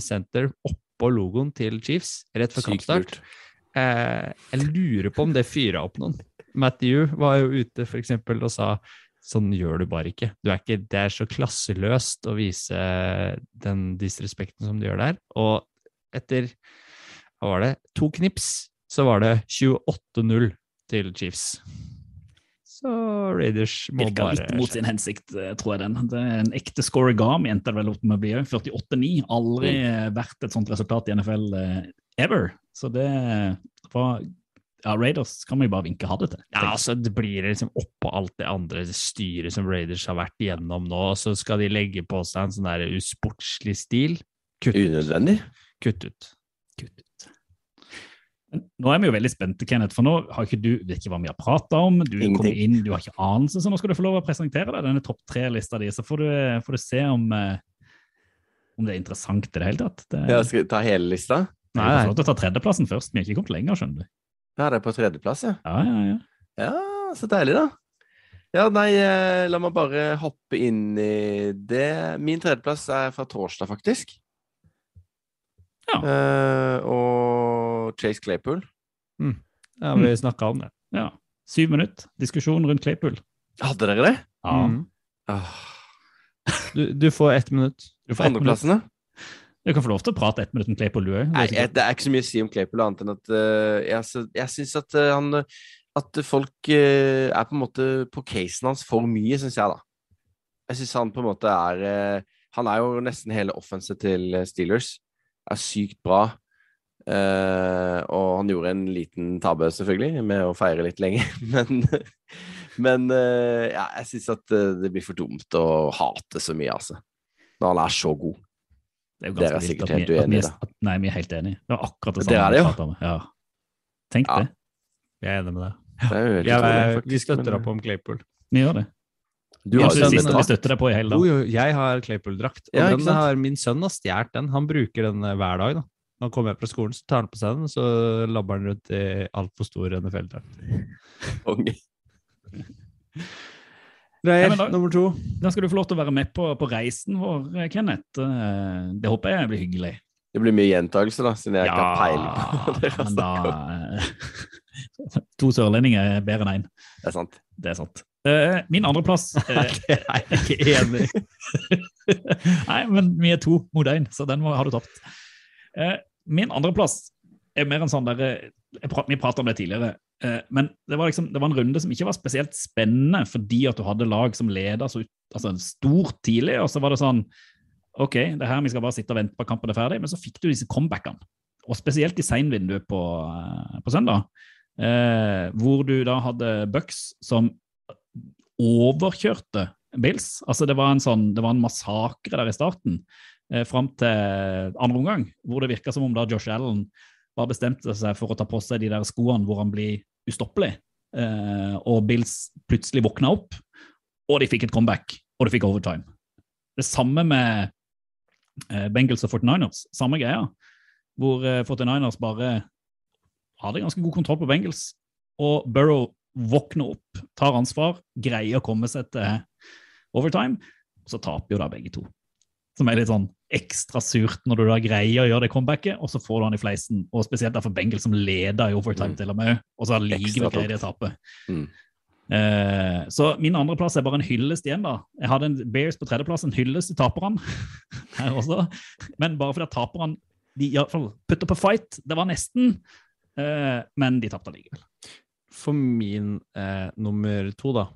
center, oppå logoen til Chiefs, rett før kampstart. Eh, jeg lurer på om det fyra opp noen. Matthew var jo ute for eksempel og sa Sånn gjør du bare ikke. Du er ikke. Det er så klasseløst å vise den disrespekten som du gjør der. Og etter hva var det, to knips, så var det 28-0 til Chiefs. Så Raiders må Virka bare litt mot sin hensikt, eh, tror jeg den. Det er en ekte scoregami endte det vel opp med å bli òg. 48-9. Aldri eh, vært et sånt resultat i NFL eh, ever. Så det var Ja, Raiders kan vi bare vinke ha det til. Ja, altså Det blir liksom oppå alt det andre styret som Raiders har vært igjennom nå, og så skal de legge på seg en sånn der usportslig stil. Kutt. Unødvendig. Kutt ut. Kutt ut. Men Nå er vi jo veldig spente, Kenneth, for nå har ikke du vet ikke hva vi har prata om. Du Ingenting. kommer inn, du har ikke anelse, så nå skal du få lov å presentere deg denne topp tre-lista di. Så får du, får du se om, eh, om det er interessant i det hele tatt. Det, Jeg skal ta hele lista. Nei, Nei, Du får lov til å ta tredjeplassen først. Vi har ikke kommet lenger, skjønner du. Ja, det er på tredjeplass, ja. Ja, ja, ja. Ja, så deilig, da. Ja, nei, eh, la meg bare hoppe inn i det. Min tredjeplass er fra torsdag, faktisk. Ja. Eh, og Chase Claypool. Ja, vi snakka om det. ja. Syv minutter diskusjon rundt Claypool. Hadde dere det? Ja. Mm. Ah, Du, du får ett minutt. Du får ett minutt. Andreplassen, da? Du kan få lov til å prate ett minutt om Claypool, du òg. Det er ikke så mye å si om Claypool, annet enn at uh, jeg, jeg syns at uh, han At folk eh, er på en måte på casen hans for mye, syns jeg, da. Jeg syns han på en måte er eh, Han er jo nesten hele offenset til eh, Steelers. Er sykt bra. Uh, og han gjorde en liten tabbe, selvfølgelig, med å feire litt lenge. Men, men uh, ja, jeg syns at eh, det blir for dumt å hate så mye, altså. Når han er så god. Det er jo Dere er sikkert at vi- helt uenige, er- det. Nei, vi er helt enige. Det var akkurat det samme. samme. er det, vi jo. Ja. Tenk Ja. det. Jeg er enig med deg. Det vi støtter men- opp om Claypool. Vi gjør det. Du har jo den siste vi støtter deg på i hele dag. jo, jeg har Claypool-drakt, og Ja, den har min sønn har stjålet den. Han bruker den eh, hver dag. da. Når han kommer hjem fra skolen, så tar han på seg den, og så labber han rundt i altfor stor NFL-drakt. Greier, Ja, da- nummer to. Da skal du få lov til å være med på, på reisen vår, eh, Kenneth. Eh, Det håper jeg blir hyggelig. Det blir mye gjentakelse, da, siden jeg ikke har peiling på det. men da To sørlendinger er bedre enn én. Det er sant. Det er sant. Eh, Min andreplass uh, Det er jeg ikke enig. Nei, men vi er to mot én, så den må, har du tapt. Uh, min andreplass er mer en sånn der eh, jeg prat, Vi pratet om det tidligere, Uh, men det var, liksom, det var en runde som ikke var spesielt spennende fordi at du hadde lag som leda så altså, stort tidlig, og så var det sånn OK, det er her vi skal bare sitte og vente på at kampen er ferdig, men så fikk du disse comebackene. Og spesielt i seinvinduet på, eh, på søndag, eh, hvor du da hadde Bucks som overkjørte Bills. Altså det var en sånn, det var en massakre der i starten, eh, fram til andre omgang, hvor det virka som om da Josh Allen bare bestemte seg for å ta på seg de der skoene hvor han blir ustoppelig, eh, og Bills plutselig våkna opp, og de fikk et comeback, og de fikk overtime. Det samme med eh, Bengals og 49ers, samme greia, hvor eh, 49ers bare hadde ganske god kontroll på Bengals, og Burrow våkner opp, tar ansvar, greier å komme seg til overtime, og så taper jo da begge to. Som er litt sånn ekstra surt når du da greier å gjøre det comebacket, og så får du han i fleisen. Og spesielt derfor Bengel, som leder i overtime Mm. til og med, og så allikevel greier de å tape. Mm. Eh, så min andreplass er bare en hyllest igjen, da. Jeg hadde en Bears på tredjeplass, en hyllest til taperne her også. Men bare fordi taperne de i hvert fall putter på fight. Det var nesten, eh, men de tapte allikevel. For min eh, nummer to, da,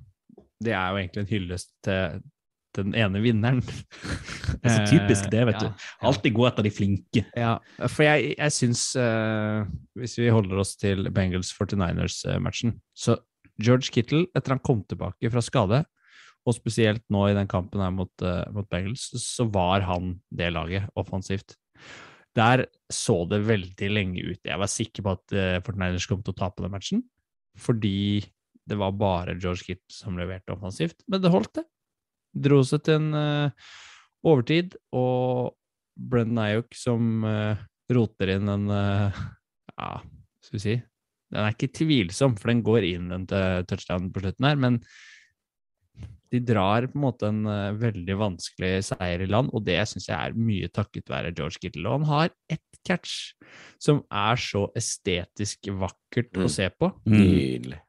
det er jo egentlig en hyllest til den ene vinneren. Det er så typisk det, vet ja, du. Alltid gå etter de flinke. Ja, for jeg, jeg syns eh, Hvis vi holder oss til Bengals 49ers-matchen Så George Kittle, etter han kom tilbake fra skade, og spesielt nå i den kampen her mot, uh, mot Bengals, så var han det laget offensivt. Der så det veldig lenge ut. Jeg var sikker på at uh, 49ers kom til å tape den matchen, fordi det var bare George Kittle som leverte offensivt. Men det holdt, det. Dro seg til en uh, overtid, og Brendan Ayok som uh, roter inn en uh, Ja, skal vi si Den er ikke tvilsom, for den går inn en t- touchdown på slutten her, men de drar på en måte en uh, veldig vanskelig seier i land, og det syns jeg er mye takket være George Kittle. Og han har ett catch som er så estetisk vakkert Mm. å se på. Nydelig.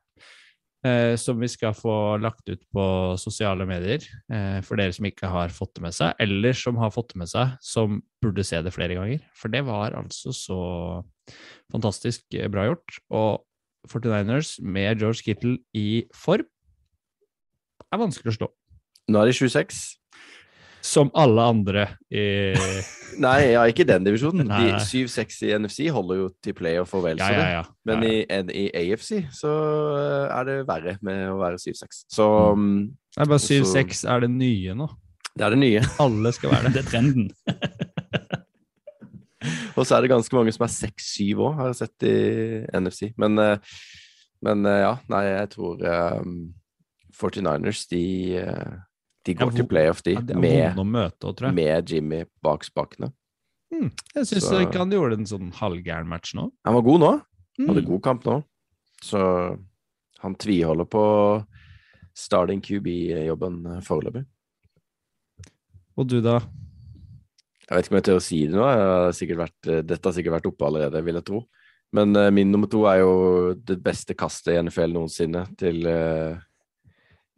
Uh, som vi skal få lagt ut på sosiale medier uh, for dere som ikke har fått det med seg, eller som har fått det med seg, som burde se det flere ganger. For det var altså så fantastisk bra gjort. Og 49ers med George Kittle i form er vanskelig å slå. Nå er de 26. Som alle andre i Nei, ja, ikke den divisjonen. De 7-6 i NFC holder jo til playoff og vel Ja, så ja, det. ja. Men ja, ja. I, en- i AFC så eh, er det verre med å være 7-6. Så mm, Det er bare 7-6 er det nye nå. det er det nye. Alle skal være det. Det er trenden. Og så er det ganske mange som er 6-7 òg, har jeg sett i NFC. Men, eh, men eh, ja, nei, jeg tror eh, 49ers, de, eh, de går Ja, til playoff, de, Ja, med, møte med Jimmy bak spakene. Mm, jeg syns ikke han gjorde en sånn halvgæren match nå. Han var god nå. Hadde Mm. god kamp nå. Så han tviholder på starting QB-jobben eh, foreløpig. Og du, da? Jeg vet ikke om jeg tør å si det nå. Har vært, eh, dette har sikkert vært oppe allerede, vil jeg tro. Men min nummer to er jo det beste kastet i NFL noensinne til,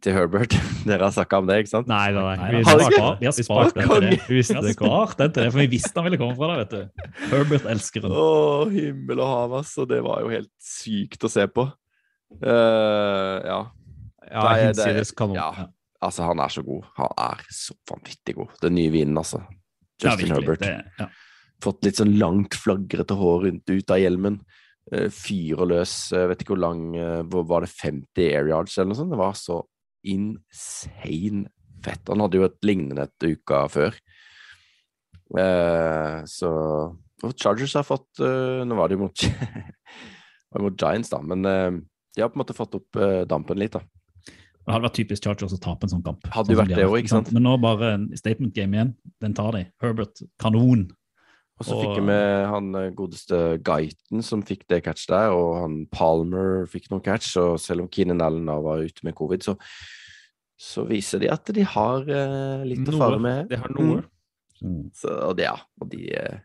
til Herbert. Dere har snakka om det, ikke sant? Nei, nei, Nei, Vi, har spart, vi har spart den til det. Vi for vi visste han ville komme fra det, vet du. Herbert elsker den. Å, himmel og hav, ass. Og det var jo helt sykt å se på. Uh, ja. Ja, hinsides kanon. ja. Altså, han er så god. Han er så vanvittig god. Den nye vinen, altså. Ja, Justin virkelig. Herbert. Det, ja. Fått litt sånn langt, flagrete hår rundt ut av hjelmen. Uh, fyrer løs. eh, vet ikke hvor lang eh, Var det 50 air yards eller noe sånt? Det var så insane fett. Han hadde jo et lignende et uka før. Eh, så Chargers har fått eh, Nå var det jo mot, mot Giants, da, men eh, de har på en måte fått opp eh, dampen litt, da. Det hadde vært typisk Chargers å tape en sånn kamp. Hadde Sånn vært de det også, ikke sant? Men nå bare statement game igjen. Den tar de. Herbert, kanon. Og så fikk vi med han eh, godeste Guyton som fikk det catch der, og han Palmer fikk noen catch. Og selv om Keenan Allen da var ute med covid, så, så viser de at de har eh, litt å Noe. fare med. De har noe. Mm. Så, og det, ja. Og de eh,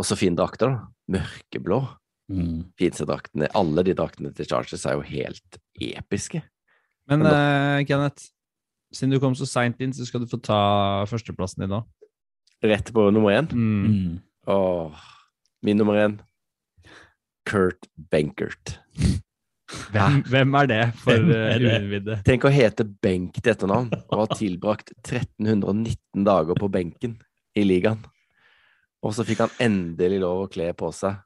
Også fine drakter, da. Mørkeblå. Mm. Fineste draktene. Alle de draktene til Chargers er jo helt episke. Men Men eh, Kenneth, siden du kom så seint inn, så skal du få ta førsteplassen din nå. Rett på nummer én. Mm. Åh, min nummer én Kurt Benkert. Hvem, hvem er det for uh, det? uinnvidde? Tenk å hete Benk til etternavn og ha tilbrakt 1319 dager på benken i ligaen. Og så fikk han endelig lov å kle på seg.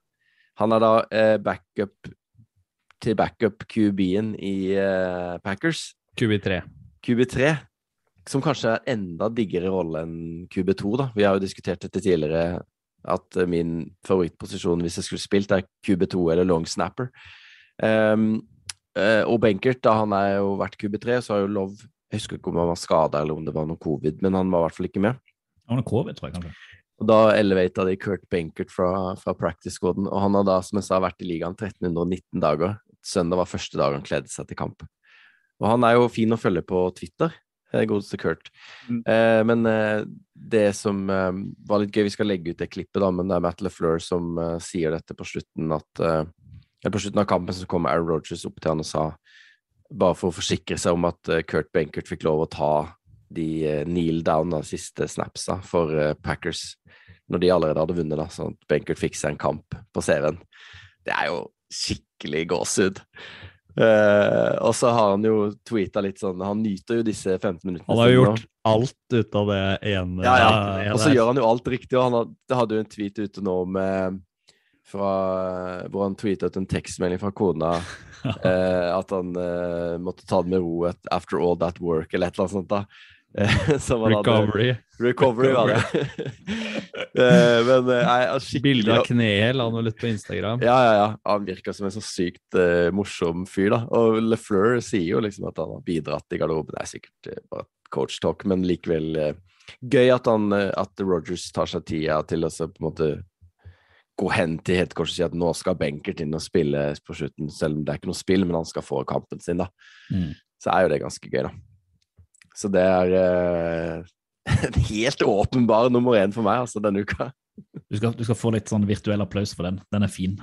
Han er da eh, backup til backup QB-en i eh, Packers, QB3. QB3, som kanskje er enda diggere rolle enn QB2, da. Vi har jo diskutert dette tidligere, at eh, min favorittposisjon hvis jeg skulle spilt, er QB2 eller long snapper. Um, og Benkert, da han er jo vært QB3, så har jo Love Jeg husker ikke om han var skada eller om det var noe covid, men han var i hvert fall ikke med. Han har covid, tror jeg kanskje. Og da elevata de Kurt Benkert fra, fra practice squaden, og han har da, som jeg sa, vært i ligaen 1319 dager. Søndag var første dag han kledde seg til kamp. Og han er jo fin å følge på Twitter, godeste Kurt. Mm. Eh, men eh, det som eh, var litt gøy, vi skal legge ut det klippet, da, men det er Matt LeFleur som eh, sier dette på slutten, at eh, på slutten av kampen så kom Aaron Rodgers opp til han og sa, bare for å forsikre seg om at eh, Kurt Benkert fikk lov å ta de eh, kneel down, da, siste snapsa, for eh, Packers når de allerede hadde vunnet, da, sånn at Benkert fikk seg en kamp på CV-en. Det er jo skikkelig gåsehud. Eh, og så har han jo tweeta litt sånn Han nyter jo disse 15 minuttene. Han har jo gjort nå. alt ut av det ene. Ja, ja. Og så gjør han jo alt riktig. Og han hadde, hadde jo en tweet ute nå med fra, hvor han tweeta ut en tekstmelding fra kona uh, at han uh, måtte ta det med ro after all that work, eller et eller annet sånt. da. Eh, Recovery. Recovery, var det. Eh, men nei, er skikkelig Bilde av kneet la han vel ut på Instagram. Ja, ja, ja. Han virker som en så sykt uh, morsom fyr, da. Og LeFleur sier jo liksom at han har bidratt i garderoben. Det er sikkert uh, bare coach talk, men likevel uh, gøy at han eh, at Rogers tar seg tida til å på en måte gå hen til headcoach og si at nå skal Benkert inn og spille på slutten, selv om det er ikke noe spill, men han skal få kampen sin, da. Mm. Så er jo det ganske gøy, da. Så det er eh, en helt åpenbar nummer én for meg, altså, denne uka. Du skal, du skal få litt sånn virtuell applaus for den. Den er fin.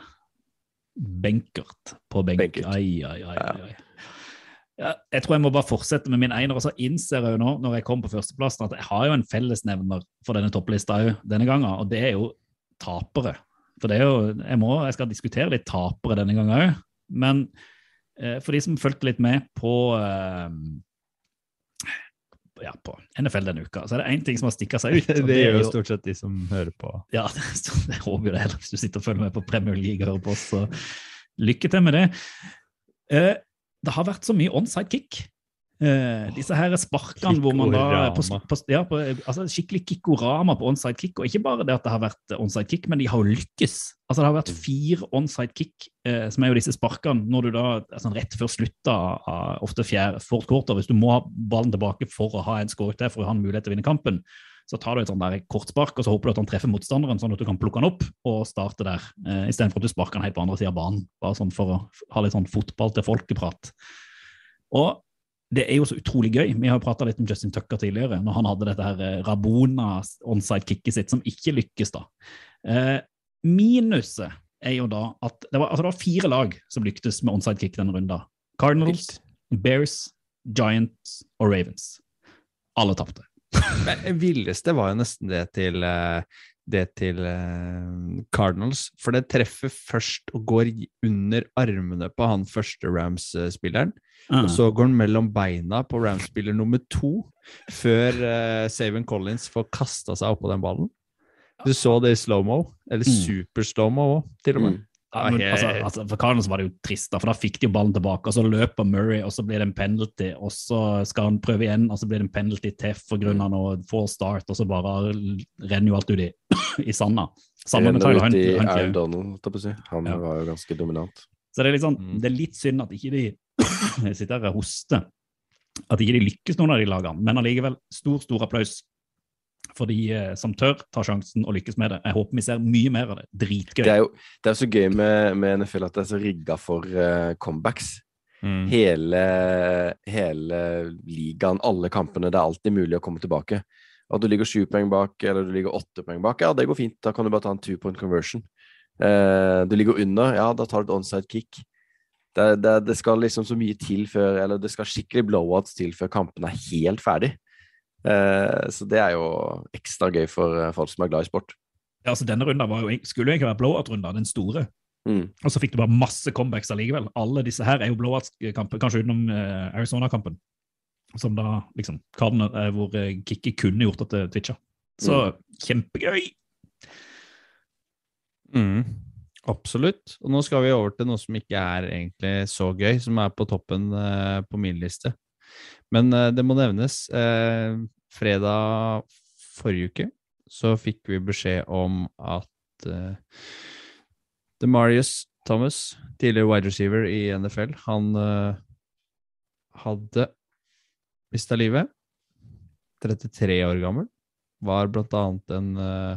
Benkert på benk. Benkert. Ai, ai, ai, ja. ai. Ja, jeg tror jeg må bare fortsette med min einer, og så innser jeg jo nå, når jeg kom på førsteplassen, at jeg har jo en fellesnevner for denne topplista òg denne gangen, og det er jo tapere. For det er jo, jeg, må, jeg skal diskutere litt tapere denne gangen òg, men eh, for de som fulgte litt med på eh, ja, på NFL denne uka, så er det én ting som har stikka seg ut. Det er gjør jo stort sett de som hører på. ja, jeg håper jo det. Hvis du sitter og følger med på Premier League og hører på oss, så lykke til med det. Eh, det har vært så mye onside kick. Eh, disse her sparkene hvor man da på, på, ja, på, altså Skikkelig kickorama på onside kick. Og ikke bare det at det har vært onside kick, men de har jo lykkes. Altså Det har vært fire onside kick, uh, som er jo disse sparkene, når du da altså rett før slutta av ofte fjerde, fourth quarter, hvis du må ha ballen tilbake for å ha en score til for å ha en mulighet til å vinne kampen, så tar du et sånt der kortspark, og så håper du at han treffer motstanderen, sånn at du kan plukke han opp og starte der, Uh, istedenfor at du sparker han helt på andre sida av banen. Bare sånn for å ha litt sånn fotball til folkeprat. Og det er jo så utrolig gøy. Vi har prata litt om Justin Tucker tidligere, når han hadde dette her eh, Rabona onside-kicket sitt, som ikke lykkes, da. Eh, minuset er jo da at det var, altså det var fire lag som lyktes med onside-kick denne runden. Cardinals, Bears, Giants og Ravens. Alle tapte. Men det villeste var jo nesten det til eh, det til eh, Cardinals, for det treffer først og går under armene på han første Rams-spilleren. Ah. Og så går den mellom beina på Rams-spiller nummer to, før uh, Saven Collins får kasta seg oppå den ballen. Du så det i slow-mo, eller Mm. super slow-mo òg, til og med. Ja, men, altså, altså, for Cardinals var det jo trist, da, for da fikk de jo ballen tilbake, og så løper Murray, og så blir det en penalty, og så skal han prøve igjen, og så blir det en penalty til av noe full start, og så bare renner jo alt ut i, i sanda. Sammen med Tyler Hunt. Aaron. Donald, si. Han Ja. var jo ganske dominant. Så det er, sånn, det er litt synd at ikke de sitter her og hoster. At ikke de lykkes, noen av de lagene. Men allikevel, stor, stor applaus for de eh, som tør tar sjansen og lykkes med det. Jeg håper vi ser mye mer av det. Dritgøy. Det er jo det er så gøy med, med NFL at det er så rigga for uh, comebacks. Mm. Hele, hele ligaen, alle kampene, det er alltid mulig å komme tilbake. At du ligger sju poeng bak, eller du ligger åtte poeng bak, ja, det går fint. Da kan du bare ta en two point conversion. Uh, du ligger under, ja, da tar du et onside kick. Det, det, det skal liksom så mye til før Eller det skal skikkelig blowouts til før kampen er helt ferdig. Eh, så det er jo ekstra gøy for eh, folk som er glad i sport. Ja, altså Denne runden var jo, skulle jo egentlig være blowout-runden, den store. Mm. Og så fikk du bare masse comebacks allikevel. Alle disse her er jo blowout-kamper, kanskje utenom eh, Arizona-kampen. Som da liksom Cardinal, hvor Kikki kunne gjort at det twitcha. Så kjempegøy! Mm, absolutt. Og nå skal vi over til noe som ikke er egentlig så gøy, som er på toppen på min liste. Men eh, det må nevnes. Eh, fredag forrige uke så fikk vi beskjed om at eh, DeMarius Thomas, tidligere wide receiver i NFL, han uh, hadde mista livet. 33 år gammel. Var blant annet en uh,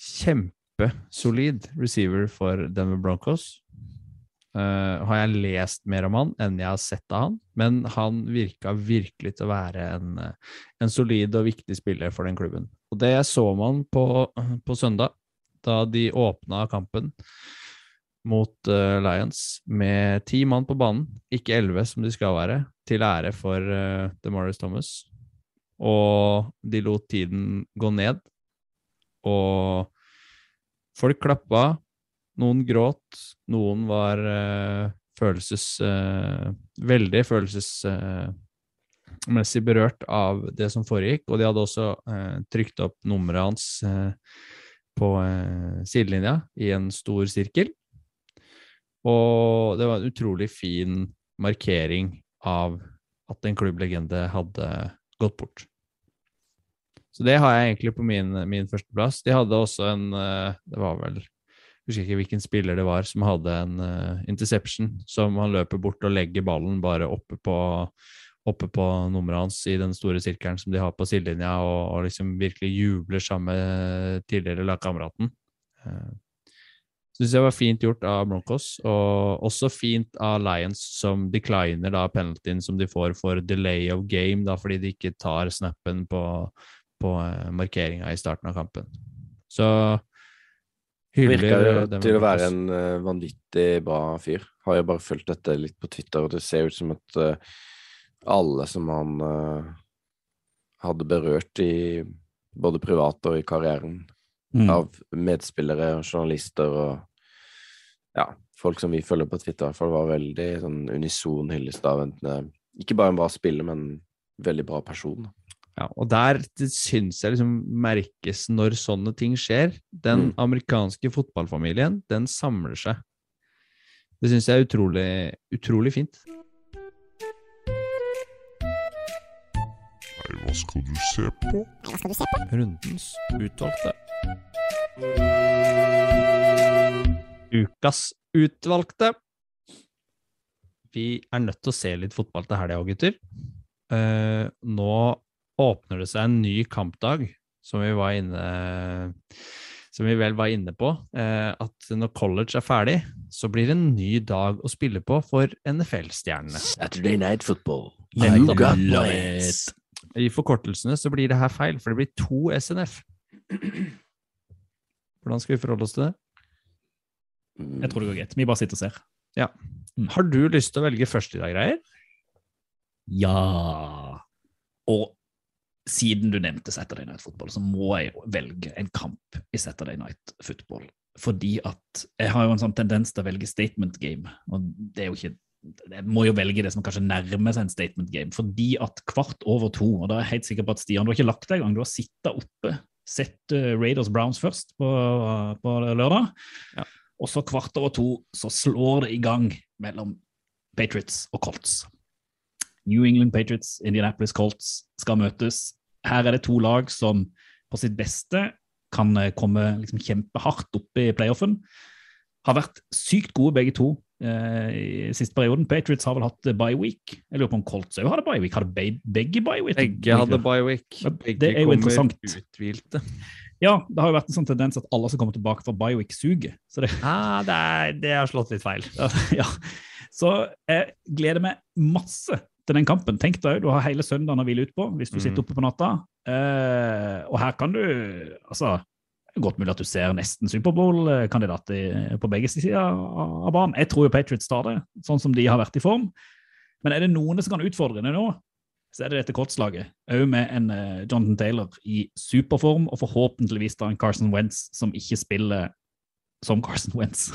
kjempesolid receiver for Denver Broncos. Eh, har jeg lest mer om han enn jeg har sett av han, men han virka virkelig til å være en, eh, en solid og viktig spiller for den klubben. Og det så man på, på søndag, da de åpna kampen mot uh, Lions med ti mann på banen, ikke elleve som de skal være, til ære for uh, DeMaurice Thomas. Og de lot tiden gå ned, og folk klappa, noen gråt, noen var uh, følelses... Uh, veldig følelsesmessig berørt av det som foregikk, og de hadde også uh, trykt opp nummeret hans eh, på eh, sidelinja i en stor sirkel. Og det var en utrolig fin markering av at en klubblegende hadde gått bort. Så det har jeg egentlig på min, min førsteplass. De hadde også en eh, Det var vel husker ikke hvilken spiller det var som hadde en uh, interception, som han løper bort og legger ballen bare oppe på, oppe på nummeret hans i den store sirkelen som de har på sidelinja, og, og liksom virkelig jubler sammen med tidligere lagkameraten. Uh, Syns jeg var fint gjort av Broncos, og også fint av Lions, som decliner da penaltyen som de får for delay of game, da fordi de ikke tar snappen på, på eh, markeringa i starten av kampen. Så hyggelig. Virker til å være en uh, vanvittig bra fyr. har jo bare fulgt dette litt på Twitter, og det ser ut som at uh, alle som han uh, hadde berørt i både privat og i karrieren, Mm. av medspillere og journalister og ja, folk som vi følger på Twitter, i hvert fall var veldig sånn unison hyllest av en ikke bare en bra spiller, men en veldig bra person. Ja, og der syns jeg liksom merkes når sånne ting skjer. Den Mm. amerikanske fotballfamilien, den samler seg. Det syns jeg er utrolig, utrolig fint. Nei, hva skal du se på? Hva skal du se på? Rundens utvalgte. Ukas utvalgte. Vi er nødt til å se litt fotball til helga gutter. Uh, nå åpner det seg en ny kampdag, som vi var inne som vi vel var inne på, eh, at når college er ferdig, så blir det en ny dag å spille på for NFL-stjernene. Saturday Night Football. You got it. I forkortelsene så blir det her feil, for det blir to SNF. Hvordan skal vi forholde oss til det? Jeg tror det går greit. Vi bare sitter og ser. Ja. Mm. Har du lyst til å velge først i dag, Greier? Ja Og siden du nevnte Saturday Night Football, så må jeg velge en kamp i Saturday Night Football. Fordi at jeg har jo en sånn tendens til å velge statement game, og det er jo ikke jeg må jo velge det som kanskje nærmer seg en statement game, fordi at kvart over to Og da er jeg helt sikker på at Stian, du har ikke lagt deg engang, du har sittet oppe, sett eh, Raiders Browns først på, på lørdag, Ja. og så kvart over to så slår det i gang mellom Patriots og Colts. New England Patriots, Indianapolis Colts skal møtes. Her er det to lag som på sitt beste kan eh, komme liksom kjempehardt opp i playoffen. Har vært sykt gode begge to eh, i siste perioden. Patriots har vel hatt eh, bye week. Jeg lurer på om Colts òg hadde bye week. Hadde be begge bye week? Begge hadde bye week. Begge det er jo interessant. uthvilte. Ja, det har jo vært en sånn tendens at alle som kommer tilbake fra bye week, suger. Så det, Ah, det, er, det har slått litt feil. ja. Så jeg gleder meg masse til den kampen. Tenk deg, du har hele søndagen å hvile ut på hvis du sitter oppe på natta. Eh, og her kan du Altså, godt mulig at du ser nesten Superbowl-kandidat på begge sider av banen. Jeg tror jo Patriots tar det, sånn som de har vært i form. Men er det noen som kan utfordre det nå, så er det dette kortslaget. Òg med en uh, Jonathan Taylor i superform, og forhåpentligvis da en Carson Wentz som ikke spiller som Carson Wentz.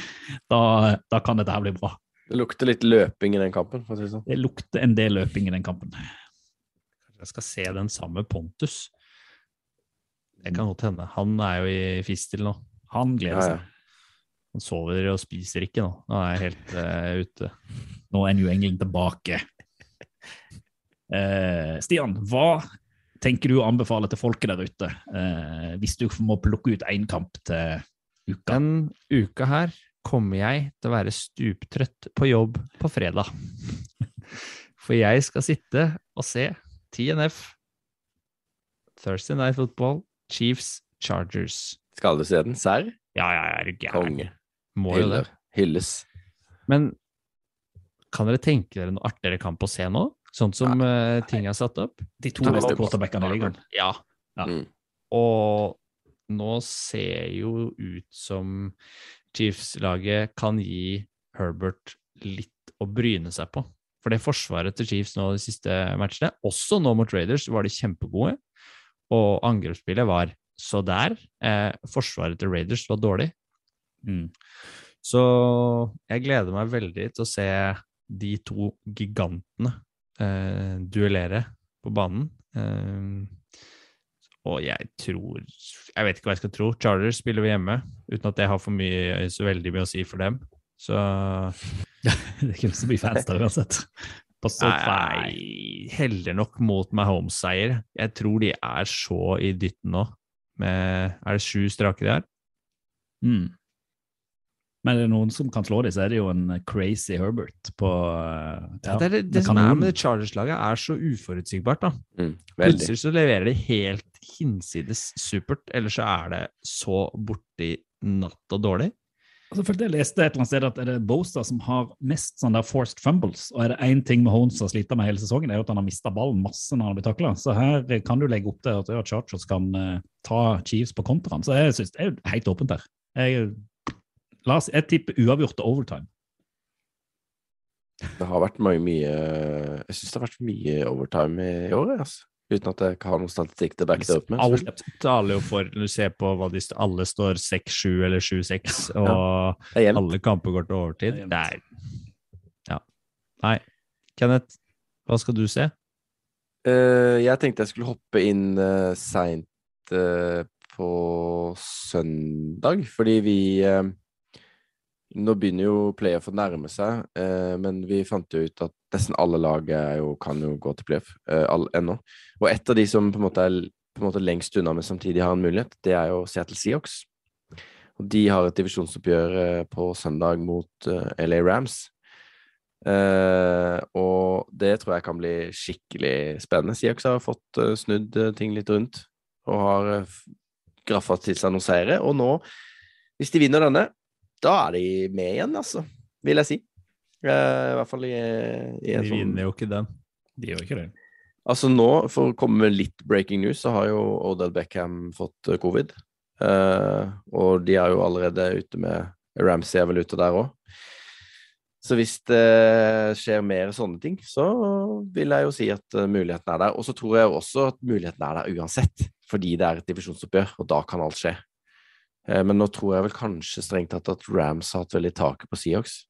da, da kan dette her bli bra. Det lukter litt løping i den kampen, for å si det sånn. Det lukter en del løping i den kampen. Jeg skal se den samme Pontus. Det kan godt hende. Han er jo i fistel nå. Han gleder Ja, ja. seg. Han sover og spiser ikke nå. Nå er jeg helt uh, ute. Nå er New England tilbake. Uh, Stian, hva tenker du å anbefale til folket der ute, uh, hvis du må plukke ut én kamp til uka? Den uka her kommer jeg til å være stuptrøtt på jobb på fredag. For jeg skal sitte og se TNF, Thursday Night Football, Chiefs, Chargers. Skal du se den? Serr? Ja, ja, ja, er du gæren? Må jo det. Hylles. Men kan dere tenke dere noe artigere kamp å se nå? Sånn som uh, ting er satt opp? De to beste quarterbackene i ligaen. Ja. Ja. Mm. Og nå ser jo ut som Chiefs-laget kan gi Herbert litt å bryne seg på. For det forsvaret til Chiefs nå de siste matchene, også nå mot Raiders, var de kjempegode. Og angrepsspillet var så der. Eh, forsvaret til Raiders var dårlig. Mm. Så jeg gleder meg veldig til å se de to gigantene eh, duellere på banen. Eh, og jeg tror Jeg vet ikke hva jeg skal tro. Chargers spiller vi hjemme, uten at det har for mye, så veldig mye å si for dem. Så Det er ikke så mye fans der uansett. Nei, heller nok mot Mahomes-seier. Jeg tror de er så i dytten nå. Med, er det sju strake de har? Mm. Men er det noen som kan slå dem, så er det jo en crazy Herbert på ja, Ja, det er det, det som er med det Chargers-laget, er så uforutsigbart. da. Mm. Plutselig så leverer de helt hinsides supert, eller så er det så borti natt og dårlig. Altså, jeg leste et eller annet sted at er det Bosa som har mest sånn der forced fumbles. Og er det én ting med Holmes har slitt med hele sesongen, det er jo at han har mista ballen masse når han har blitt takla. Så her eh, kan du legge opp til at Chargers kan eh, ta Chiefs på kontraen. Så jeg synes det er helt åpent der. Jeg, la oss, jeg tipper uavgjort til overtime. Det har vært mye, mye Jeg syns det har vært mye overtime i år, altså. Uten at jeg ikke har noen statistikk til å backe det opp med. Alt taler jo for Når du ser på hva de alle står 6-7 eller 7-6, og er alle kamper går til overtid. Det er Ja. Nei. Kenneth, hva skal du se? Uh, jeg tenkte jeg skulle hoppe inn uh, seint uh, på søndag, fordi vi eh, Nå begynner jo playoff å nærme seg, eh, men vi fant jo ut at nesten alle lag kan jo gå til playoff eh, ennå. Og et av de som på en måte er en måte lengst unna, men samtidig har en mulighet, det er jo Seattle Seahawks. Og de har et divisjonsoppgjør eh, på søndag mot eh, LA Rams. Eh, og det tror jeg kan bli skikkelig spennende. Seahawks har fått eh, snudd ting litt rundt og har graffa til seg noen seire. Og nå, hvis de vinner denne, da er de med igjen, altså, vil jeg si. Eh, I hvert fall i, i en De sånn vinner jo ikke den. De gjør ikke det. Altså nå, for å komme med litt breaking news, så har jo Odell Beckham fått eh, covid. Uh, og de er jo allerede ute med Ramsey er vel ute der òg. Så hvis det skjer mer sånne ting, så vil jeg jo si at muligheten er der. Og så tror jeg også at muligheten er der uansett, fordi det er et divisjonsoppgjør, og da kan alt skje. Eh, men nå tror jeg vel kanskje strengt tatt at Rams har hatt veldig taket på Seahawks.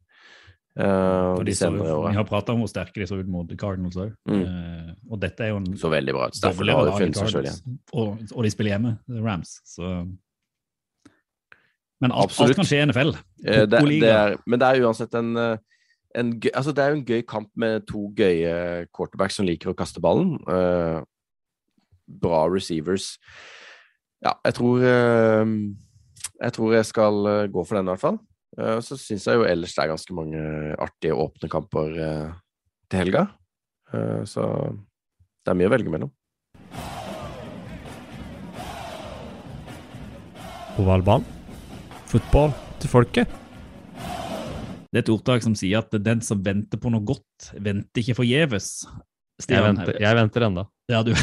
Uh, de de senere vi har prata om hvor sterke de så ut mot Cardinals òg. Mm. og dette er jo en Så veldig bra ut. Derfor har de funnet seg sjøl igjen. Og, og de spiller hjemme, Rams. Så Men alt, alt kan skje i NFL. Uh, det, det er, men det er uansett en, en gøy, altså det er jo en gøy kamp med to gøye quarterbacks som liker å kaste ballen. Bra receivers. Ja, jeg tror Jeg tror jeg skal eh, gå for den, i hvert fall. Eh, så syns jeg jo ellers det er ganske mange artige åpne kamper eh, til helga. Eh, så det er mye å velge mellom. Ovalbanen. Fotball til folket. Det er et ordtak som sier at den som venter på noe godt, venter ikke forgjeves. Jeg venter, jeg venter ennå. Ja, du.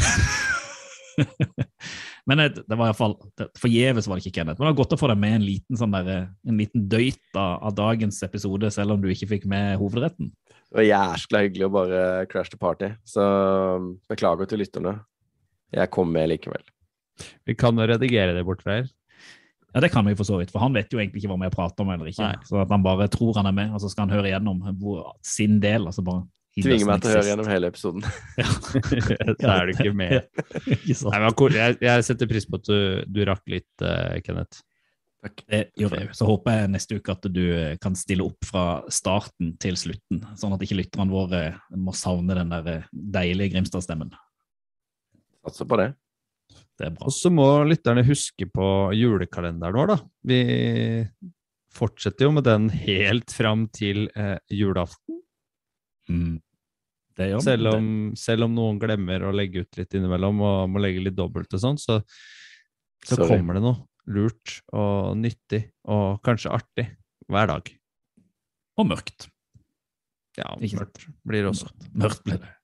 Men det, det var iallfall Forgjeves var det ikke, Kenneth. Men det var godt å få deg med en liten, sånn der, en liten døyt av, av dagens episode, selv om du ikke fikk med hovedretten. Det var jæskla hyggelig å bare crash the party, så beklager til lytterne. Jeg kom med likevel. Vi kan redigere det bort fra her. Ja, Det kan vi for så vidt, for han vet jo egentlig ikke hva vi prater om eller ikke. Nei. Så at han bare tror han er med, og så skal han høre igjennom hvor, sin del. altså bare Tvinger meg til å høre gjennom hele episoden. Da er du ikke med. Nei, men cool. jeg, jeg setter pris på at du, du rakk litt, uh, Kenneth. Takk. Det gjør jeg. Så håper jeg neste uke at du eh, kan stille opp fra starten til slutten, sånn at ikke lytterne våre må savne den der eh, deilige Grimstad-stemmen. Satser på det. Det er bra. Og så må lytterne huske på julekalenderen vår, da. Vi fortsetter jo med den helt fram til eh, julaften. Mm. Det ja. Selv om, selv om noen glemmer å legge ut litt innimellom og må legge litt dobbelt og sånn, så, så Sorry. kommer det noe lurt og nyttig og kanskje artig hver dag. Og mørkt. Ja, mørkt blir det også. Mørkt blir det.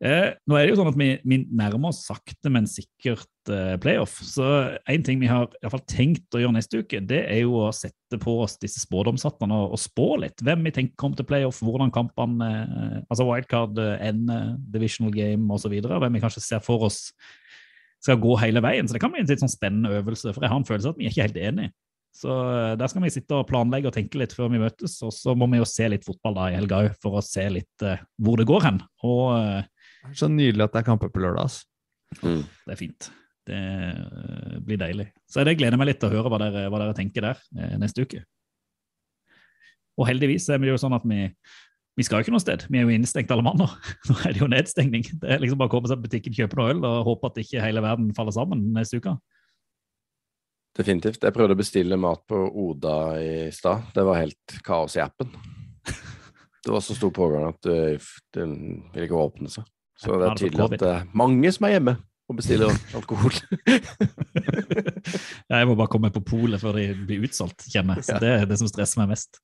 Eh, nå er det jo sånn at vi, vi nærmer oss sakte, men sikkert eh, playoff. Så en ting vi har i hvert fall tenkt å gjøre neste uke, det er jo å sette på oss disse spådomshattene og, og spå litt. Hvem vi tenker kommer til playoff, hvordan kampene, eh, altså wildcard, eh, ender, divisional game osv. Hvem vi kanskje ser for oss skal gå hele veien. Så det kan bli en litt sånn spennende øvelse, for jeg har en følelse at vi er ikke helt enige. Så eh, der skal vi sitte og planlegge og tenke litt før vi møtes, og så må vi jo se litt fotball da i helga òg, for å se litt eh, hvor det går hen. Og eh, Så nydelig at det er kamper på lørdag. Mm. det er fint. Det eh, blir deilig. Så jeg gleder meg litt til å høre hva dere, hva dere tenker der eh, neste uke. Og heldigvis er vi jo sånn at vi, vi skal jo ikke noe sted. Vi er jo innestengt alle mann nå. Nå er det jo nedstengning. Det er liksom bare å komme seg på butikken, kjøpe noe øl og håpe at ikke hele verden faller sammen neste uke. Definitivt. Jeg prøvde å bestille mat på Oda i stad. Det var helt kaos i appen. Det var så stor pågang at uh, den ville ikke åpne seg. Så det er tydelig at det er mange som er hjemme og bestiller alkohol. Jeg må bare komme på polet før de blir utsolgt, kjenner jeg. Så det er det som stresser meg mest.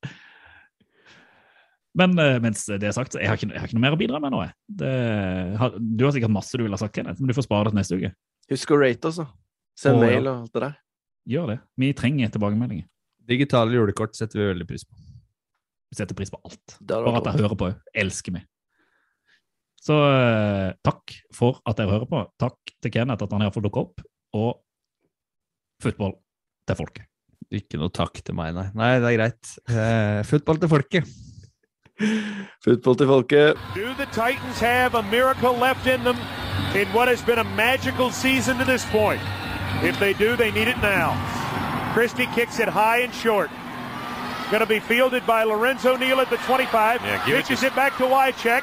Men eh, mens det er sagt, jeg har ikke, jeg har ikke noe mer å bidra med nå. jeg. Det, har, du har sikkert masse du vil ha sagt, Kenneth, men du får spare det til neste uke. Husk å rate altså. Send mail og alt det der. Gjør det. Vi trenger tilbakemeldinger. Digitale julekort setter vi veldig pris på. Vi setter pris på alt. Bare at jeg hører på. Elsker meg. Så eh, takk for at dere hører på. Takk til Kenneth at han iallfall dukker opp. Og fotball til folket. Ikke noe takk til meg, nei. Nei, det er greit. Eh, fotball til folket. Fotball til folket. Do the Titans have a miracle left in them in what has been a magical season to this point? If they do, they need it now. Christie kicks it high and short. Going to be fielded by Lorenzo Neal at the 25. Yeah, it Pitches to- it, back to Wycheck.